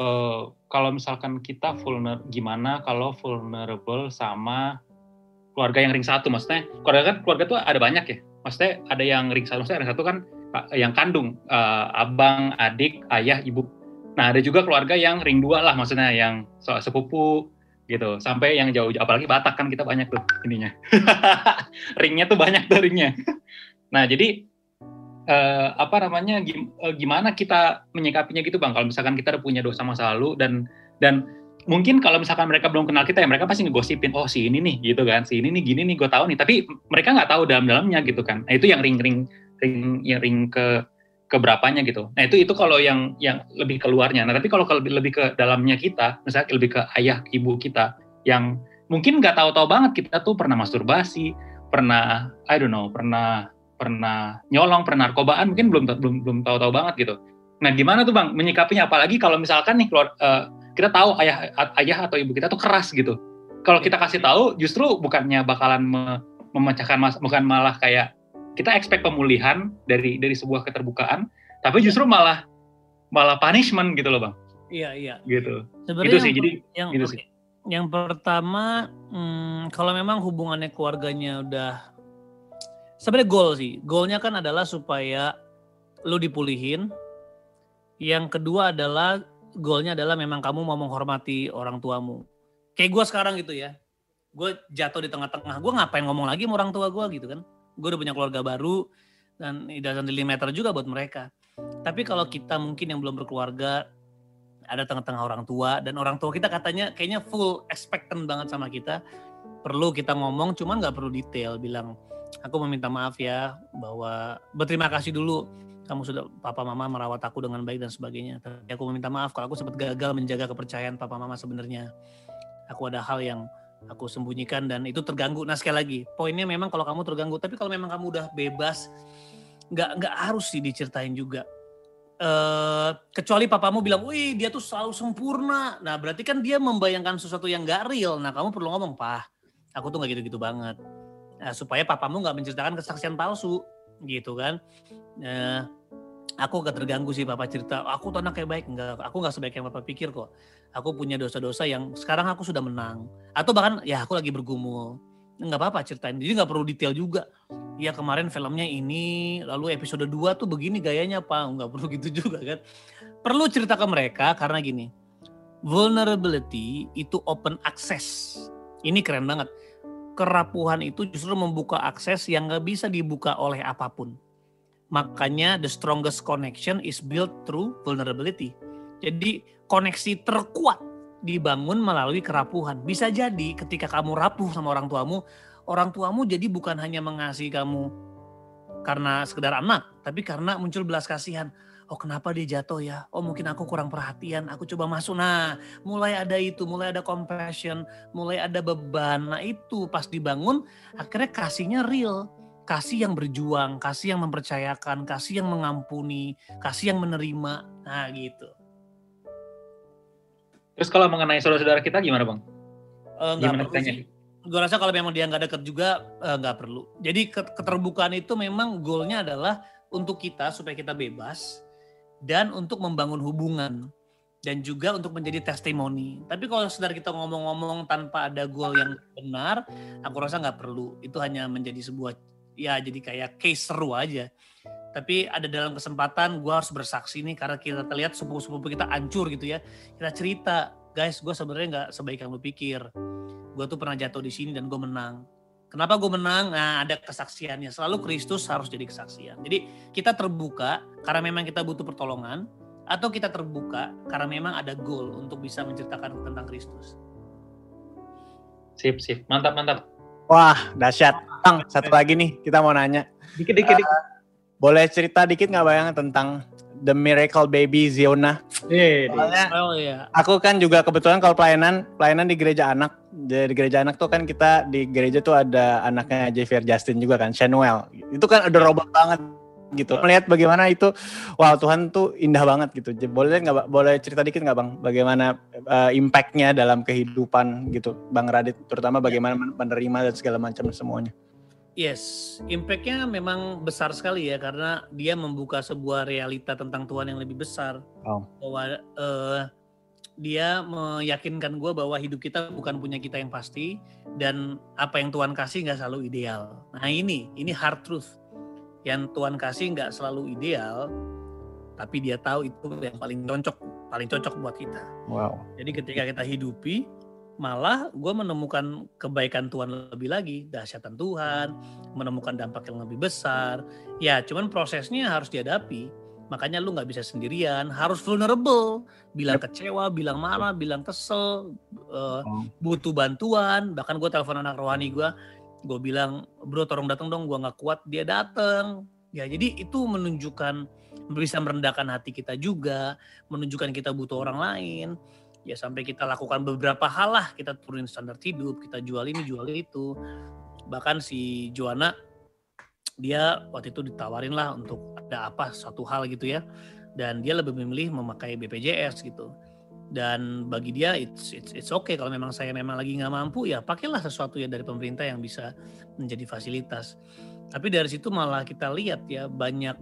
eh, kalau misalkan kita vulner, gimana kalau vulnerable sama keluarga yang ring satu, maksudnya keluarga kan keluarga tuh ada banyak ya. Maksudnya ada yang ring satu, maksudnya ring satu kan eh, yang kandung, eh, abang, adik, ayah, ibu. Nah ada juga keluarga yang ring dua lah, maksudnya yang sepupu, gitu sampai yang jauh apalagi Batak kan kita banyak tuh ininya ringnya tuh banyak tuh ringnya nah jadi eh, apa namanya gim- eh, gimana kita menyikapinya gitu bang kalau misalkan kita punya dosa masa lalu dan dan mungkin kalau misalkan mereka belum kenal kita ya mereka pasti ngegosipin oh si ini nih gitu kan si ini nih gini nih gue tahu nih tapi mereka nggak tahu dalam-dalamnya gitu kan nah itu yang ring-ring ring yang ring ke keberapanya gitu. Nah itu itu kalau yang yang lebih keluarnya. Nah tapi kalau lebih lebih ke dalamnya kita, misalnya lebih ke ayah ibu kita yang mungkin nggak tahu-tahu banget kita tuh pernah masturbasi, pernah I don't know, pernah pernah nyolong, pernah narkobaan, mungkin belum belum belum tahu-tahu banget gitu. Nah gimana tuh bang menyikapinya? Apalagi kalau misalkan nih keluar eh, kita tahu ayah ayah atau ibu kita tuh keras gitu. Kalau kita kasih tahu, justru bukannya bakalan me- memecahkan mas, bukan malah kayak kita expect pemulihan dari dari sebuah keterbukaan, tapi justru malah malah punishment gitu loh bang, Iya iya. gitu. Sebenarnya Itu sih, yang, jadi yang gitu oke. sih. Yang pertama, hmm, kalau memang hubungannya keluarganya udah sebenarnya goal sih. Goalnya kan adalah supaya lu dipulihin. Yang kedua adalah goalnya adalah memang kamu mau menghormati orang tuamu. Kayak gue sekarang gitu ya. Gue jatuh di tengah-tengah. Gue ngapain ngomong lagi sama orang tua gue gitu kan. Gue udah punya keluarga baru dan it doesn't really matter juga buat mereka. Tapi kalau kita mungkin yang belum berkeluarga, ada tengah-tengah orang tua dan orang tua kita katanya kayaknya full expectant banget sama kita perlu kita ngomong cuman nggak perlu detail bilang aku meminta maaf ya bahwa berterima kasih dulu kamu sudah papa mama merawat aku dengan baik dan sebagainya tapi aku meminta maaf kalau aku sempat gagal menjaga kepercayaan papa mama sebenarnya aku ada hal yang aku sembunyikan dan itu terganggu nah sekali lagi poinnya memang kalau kamu terganggu tapi kalau memang kamu udah bebas nggak nggak harus sih diceritain juga eh kecuali papamu bilang, wih dia tuh selalu sempurna. Nah berarti kan dia membayangkan sesuatu yang gak real. Nah kamu perlu ngomong, pah, aku tuh gak gitu-gitu banget. Nah, supaya papamu gak menceritakan kesaksian palsu, gitu kan. Nah, aku gak terganggu sih papa cerita, aku tuh anak kayak baik. Enggak, aku gak sebaik yang papa pikir kok. Aku punya dosa-dosa yang sekarang aku sudah menang. Atau bahkan ya aku lagi bergumul. Nggak apa-apa ceritain, jadi nggak perlu detail juga ya kemarin filmnya ini, lalu episode 2 tuh begini gayanya apa, nggak perlu gitu juga kan. Perlu cerita ke mereka karena gini, vulnerability itu open access. Ini keren banget. Kerapuhan itu justru membuka akses yang nggak bisa dibuka oleh apa pun. Makanya the strongest connection is built through vulnerability. Jadi koneksi terkuat dibangun melalui kerapuhan. Bisa jadi ketika kamu rapuh sama orang tuamu, orang tuamu jadi bukan hanya mengasihi kamu karena sekedar anak, tapi karena muncul belas kasihan. Oh kenapa dia jatuh ya? Oh mungkin aku kurang perhatian, aku coba masuk. Nah mulai ada itu, mulai ada compassion, mulai ada beban. Nah itu pas dibangun akhirnya kasihnya real. kasih yang berjuang, kasih yang mempercayakan, kasih yang mengampuni, kasih yang menerima. Nah, gitu. Terus kalau mengenai saudara-saudara kita gimana bang? Nggak Gimana perlu. Gue rasa kalau memang dia nggak deket juga eh, nggak perlu. Jadi ke- keterbukaan itu memang goalnya adalah untuk kita supaya kita bebas dan untuk membangun hubungan dan juga untuk menjadi testimoni. Tapi kalau sekedar kita ngomong-ngomong tanpa ada goal yang benar, aku rasa nggak perlu. Itu hanya menjadi sebuah ya jadi kayak case seru aja. Tapi ada dalam kesempatan gue harus bersaksi nih karena kita lihat sepupu-sepupu kita hancur gitu ya. Kita cerita, guys gue sebenarnya nggak sebaik yang lu pikir. Gue tuh pernah jatuh di sini dan gue menang. Kenapa gue menang? Nah ada kesaksiannya. Selalu Kristus harus jadi kesaksian. Jadi kita terbuka karena memang kita butuh pertolongan. Atau kita terbuka karena memang ada goal untuk bisa menceritakan tentang Kristus. Sip sip, mantap mantap. Wah, dahsyat. Bang, satu lagi nih, kita mau nanya. Dikit dikit dikit. Boleh cerita dikit nggak bayang tentang The Miracle Baby Ziona? Eh, di- Soalnya Oh iya. aku kan juga kebetulan kalau pelayanan, pelayanan di gereja anak. Jadi di gereja anak tuh kan kita di gereja tuh ada anaknya Javier Justin juga kan, Shanuel. Itu kan adorable banget gitu. Melihat bagaimana itu, wow Tuhan tuh indah banget gitu. Boleh nggak, Bang? boleh cerita dikit nggak bang, bagaimana eh, impact-nya dalam kehidupan gitu, Bang Radit, terutama bagaimana menerima dan segala macam semuanya. Yes, impact-nya memang besar sekali ya karena dia membuka sebuah realita tentang Tuhan yang lebih besar. Oh. Bahwa eh, dia meyakinkan gue bahwa hidup kita bukan punya kita yang pasti dan apa yang Tuhan kasih nggak selalu ideal. Nah ini, ini hard truth. Yang Tuhan kasih nggak selalu ideal, tapi dia tahu itu yang paling cocok, paling cocok buat kita. Wow. Jadi ketika kita hidupi, malah gue menemukan kebaikan Tuhan lebih lagi, dahsyatan Tuhan, menemukan dampak yang lebih besar. Ya, cuman prosesnya harus dihadapi. Makanya lu nggak bisa sendirian, harus vulnerable, bilang kecewa, bilang marah, bilang kesel, Oh. butuh bantuan. Bahkan gue telepon anak rohani gue, gue bilang, bro tolong datang dong, gue nggak kuat, dia datang. Ya, jadi itu menunjukkan bisa merendahkan hati kita juga, menunjukkan kita butuh orang lain ya sampai kita lakukan beberapa hal lah. Kita turunin standar hidup kita jual ini jual itu. Bahkan si Joanna dia waktu itu ditawarin lah untuk ada apa suatu hal gitu ya. Dan dia lebih memilih memakai BPJS gitu. Dan bagi dia it's it's, it's okay. Kalau memang saya memang lagi nggak mampu ya pakailah sesuatu ya dari pemerintah yang bisa menjadi fasilitas. Tapi dari situ malah kita lihat ya banyak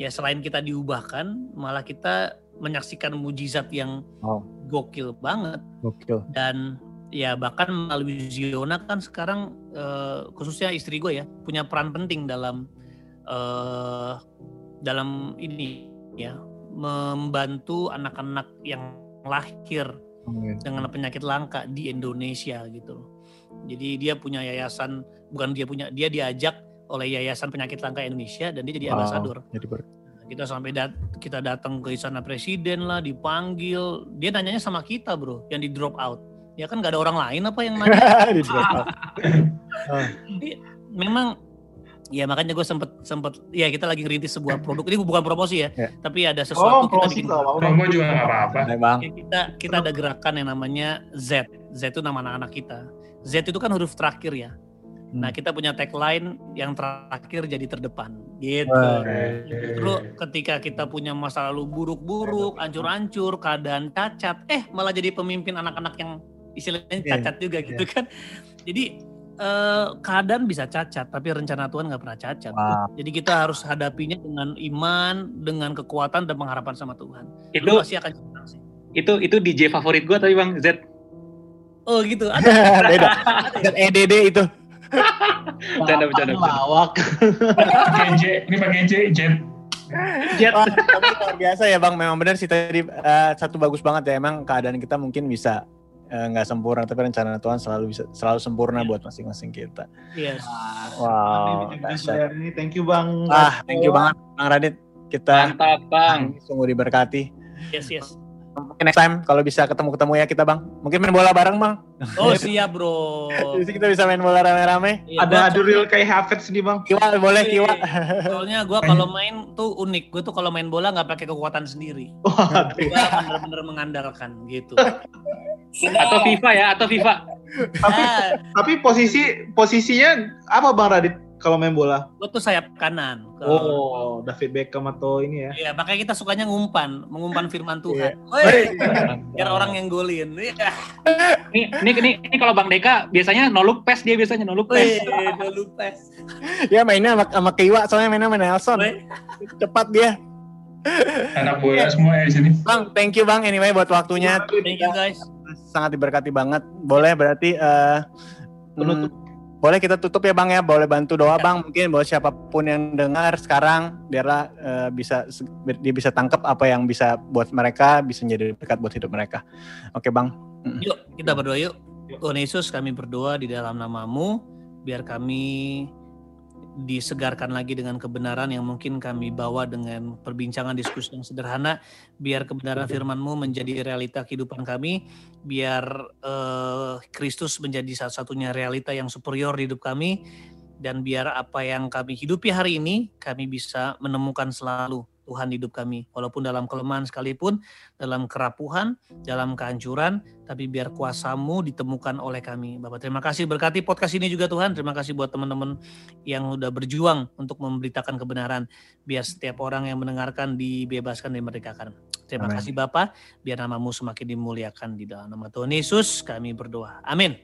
ya selain kita diubahkan malah kita menyaksikan mujizat yang Wow. Gokil banget Gokil. dan ya bahkan melalui Ziona kan sekarang eh, khususnya istri gue ya punya peran penting dalam eh, dalam ini ya membantu anak-anak yang lahir dengan penyakit langka di Indonesia gitu. Jadi dia punya yayasan bukan dia punya dia diajak oleh Yayasan Penyakit Langka Indonesia dan dia jadi Wow. ambasador. Jadi ber- Kita sampai dat kita datang ke istana presiden lah, dipanggil. Dia nanyanya sama kita bro, yang di drop out. Ya kan nggak ada orang lain apa yang nanya? di drop out. Memang ya makanya gue sempet sempet ya kita lagi ngerintis sebuah produk ini bukan promosi ya, Ya. tapi ada Oh, sesuatu kita promosi bikin. Promo juga nggak apa-apa. Ya, kita kita ada gerakan yang namanya Z. Z itu nama anak-anak kita. Z itu kan huruf terakhir ya. Nah, Hmm. kita punya tagline yang terakhir jadi terdepan. Gitu. Justru ketika kita punya masa lalu buruk-buruk, ancur-ancur, keadaan cacat, eh malah jadi pemimpin anak-anak yang istilahnya Iya, cacat juga gitu kan. Jadi eh, keadaan bisa cacat, tapi rencana Tuhan nggak pernah cacat. Wow. Jadi kita harus hadapinya dengan iman, dengan kekuatan dan pengharapan sama Tuhan. Itu Lu pasti akan sih. itu itu DJ favorit gue tapi bang Z. Oh gitu. Ada Beda. Dan EDD itu. Bercanda, bercanda, bercanda. Lawak. Pakai J, ini pakai J, Jet. Jet. Wah, tapi luar biasa ya bang. Memang benar sih tadi eh, satu bagus banget ya. Emang keadaan kita mungkin bisa eh, nggak sempurna, tapi rencana Tuhan selalu bisa selalu sempurna buat masing-masing kita. Yes. Wow, ini thank you bang. Ah, thank you banget Bang Radit. Kita Mantap bang. sungguh diberkati. Yes, yes. Mungkin next time kalau bisa ketemu-ketemu ya kita bang. Mungkin main bola bareng bang. Oh siap bro. Jadi kita bisa main bola rame-rame. Iya, Ada adu real kayak Havertz nih bang. Kiwa boleh kiwa. Soalnya gue kalau main tuh unik. Gue tuh kalau main bola nggak pakai kekuatan sendiri. Gue bener-bener mengandalkan gitu. Atau FIFA ya, atau FIFA. Tapi Ah, tapi posisi posisinya apa bang Radit? Kalau main bola? Gue tuh sayap kanan. Kalau- Oh, David Beckham atau ini ya? Iya, makanya kita sukanya ngumpan, mengumpan firman Tuhan. Iya. Woi, biar orang yang golin. Iya. Nih, nih, nih, nih kalau Bang Deka biasanya no look pass dia biasanya no look Woi, pass. udah lupa. Ya mainnya sama, sama Kiwa soalnya mainnya sama Nelson. Cepat dia. Anak bola semua ya di sini. Bang, thank you Bang anyway buat waktunya. thank you guys. Sangat diberkati banget. Boleh berarti eh Penutup. hmm, boleh kita tutup ya Bang ya. Boleh bantu doa Bang mungkin buat siapa pun yang dengar sekarang biarlah eh, bisa dia bisa tangkap apa yang bisa buat mereka bisa menjadi berkat buat hidup mereka. Oke Bang. Yuk, kita berdoa yuk. Tuhan Yesus, kami berdoa di dalam namamu, biar kami disegarkan lagi dengan kebenaran yang mungkin kami bawa dengan perbincangan diskusi yang sederhana, biar kebenaran firman-Mu menjadi realita kehidupan kami, biar eh, Kristus menjadi satu-satunya realita yang superior di hidup kami, dan biar apa yang kami hidupi hari ini, kami bisa menemukan selalu Tuhan di hidup kami. Walaupun dalam kelemahan sekalipun, dalam kerapuhan, dalam kehancuran, tapi biar kuasamu ditemukan oleh kami. Bapak terima kasih berkati podcast ini juga Tuhan. Terima kasih buat teman-teman yang udah berjuang untuk memberitakan kebenaran. Biar setiap orang yang mendengarkan dibebaskan dan dimerdekakan. Terima Amin. kasih Bapak, biar namamu semakin dimuliakan di dalam nama Tuhan Yesus kami berdoa. Amin.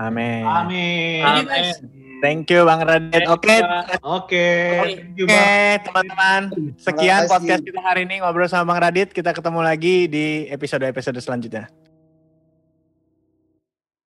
Amin. Amin. Guys. Thank you Bang Radit. Oke. Oke. Thank you, Oke, teman-teman. Sekian podcast kita hari ini ngobrol sama Bang Radit. Kita ketemu lagi di episode-episode selanjutnya.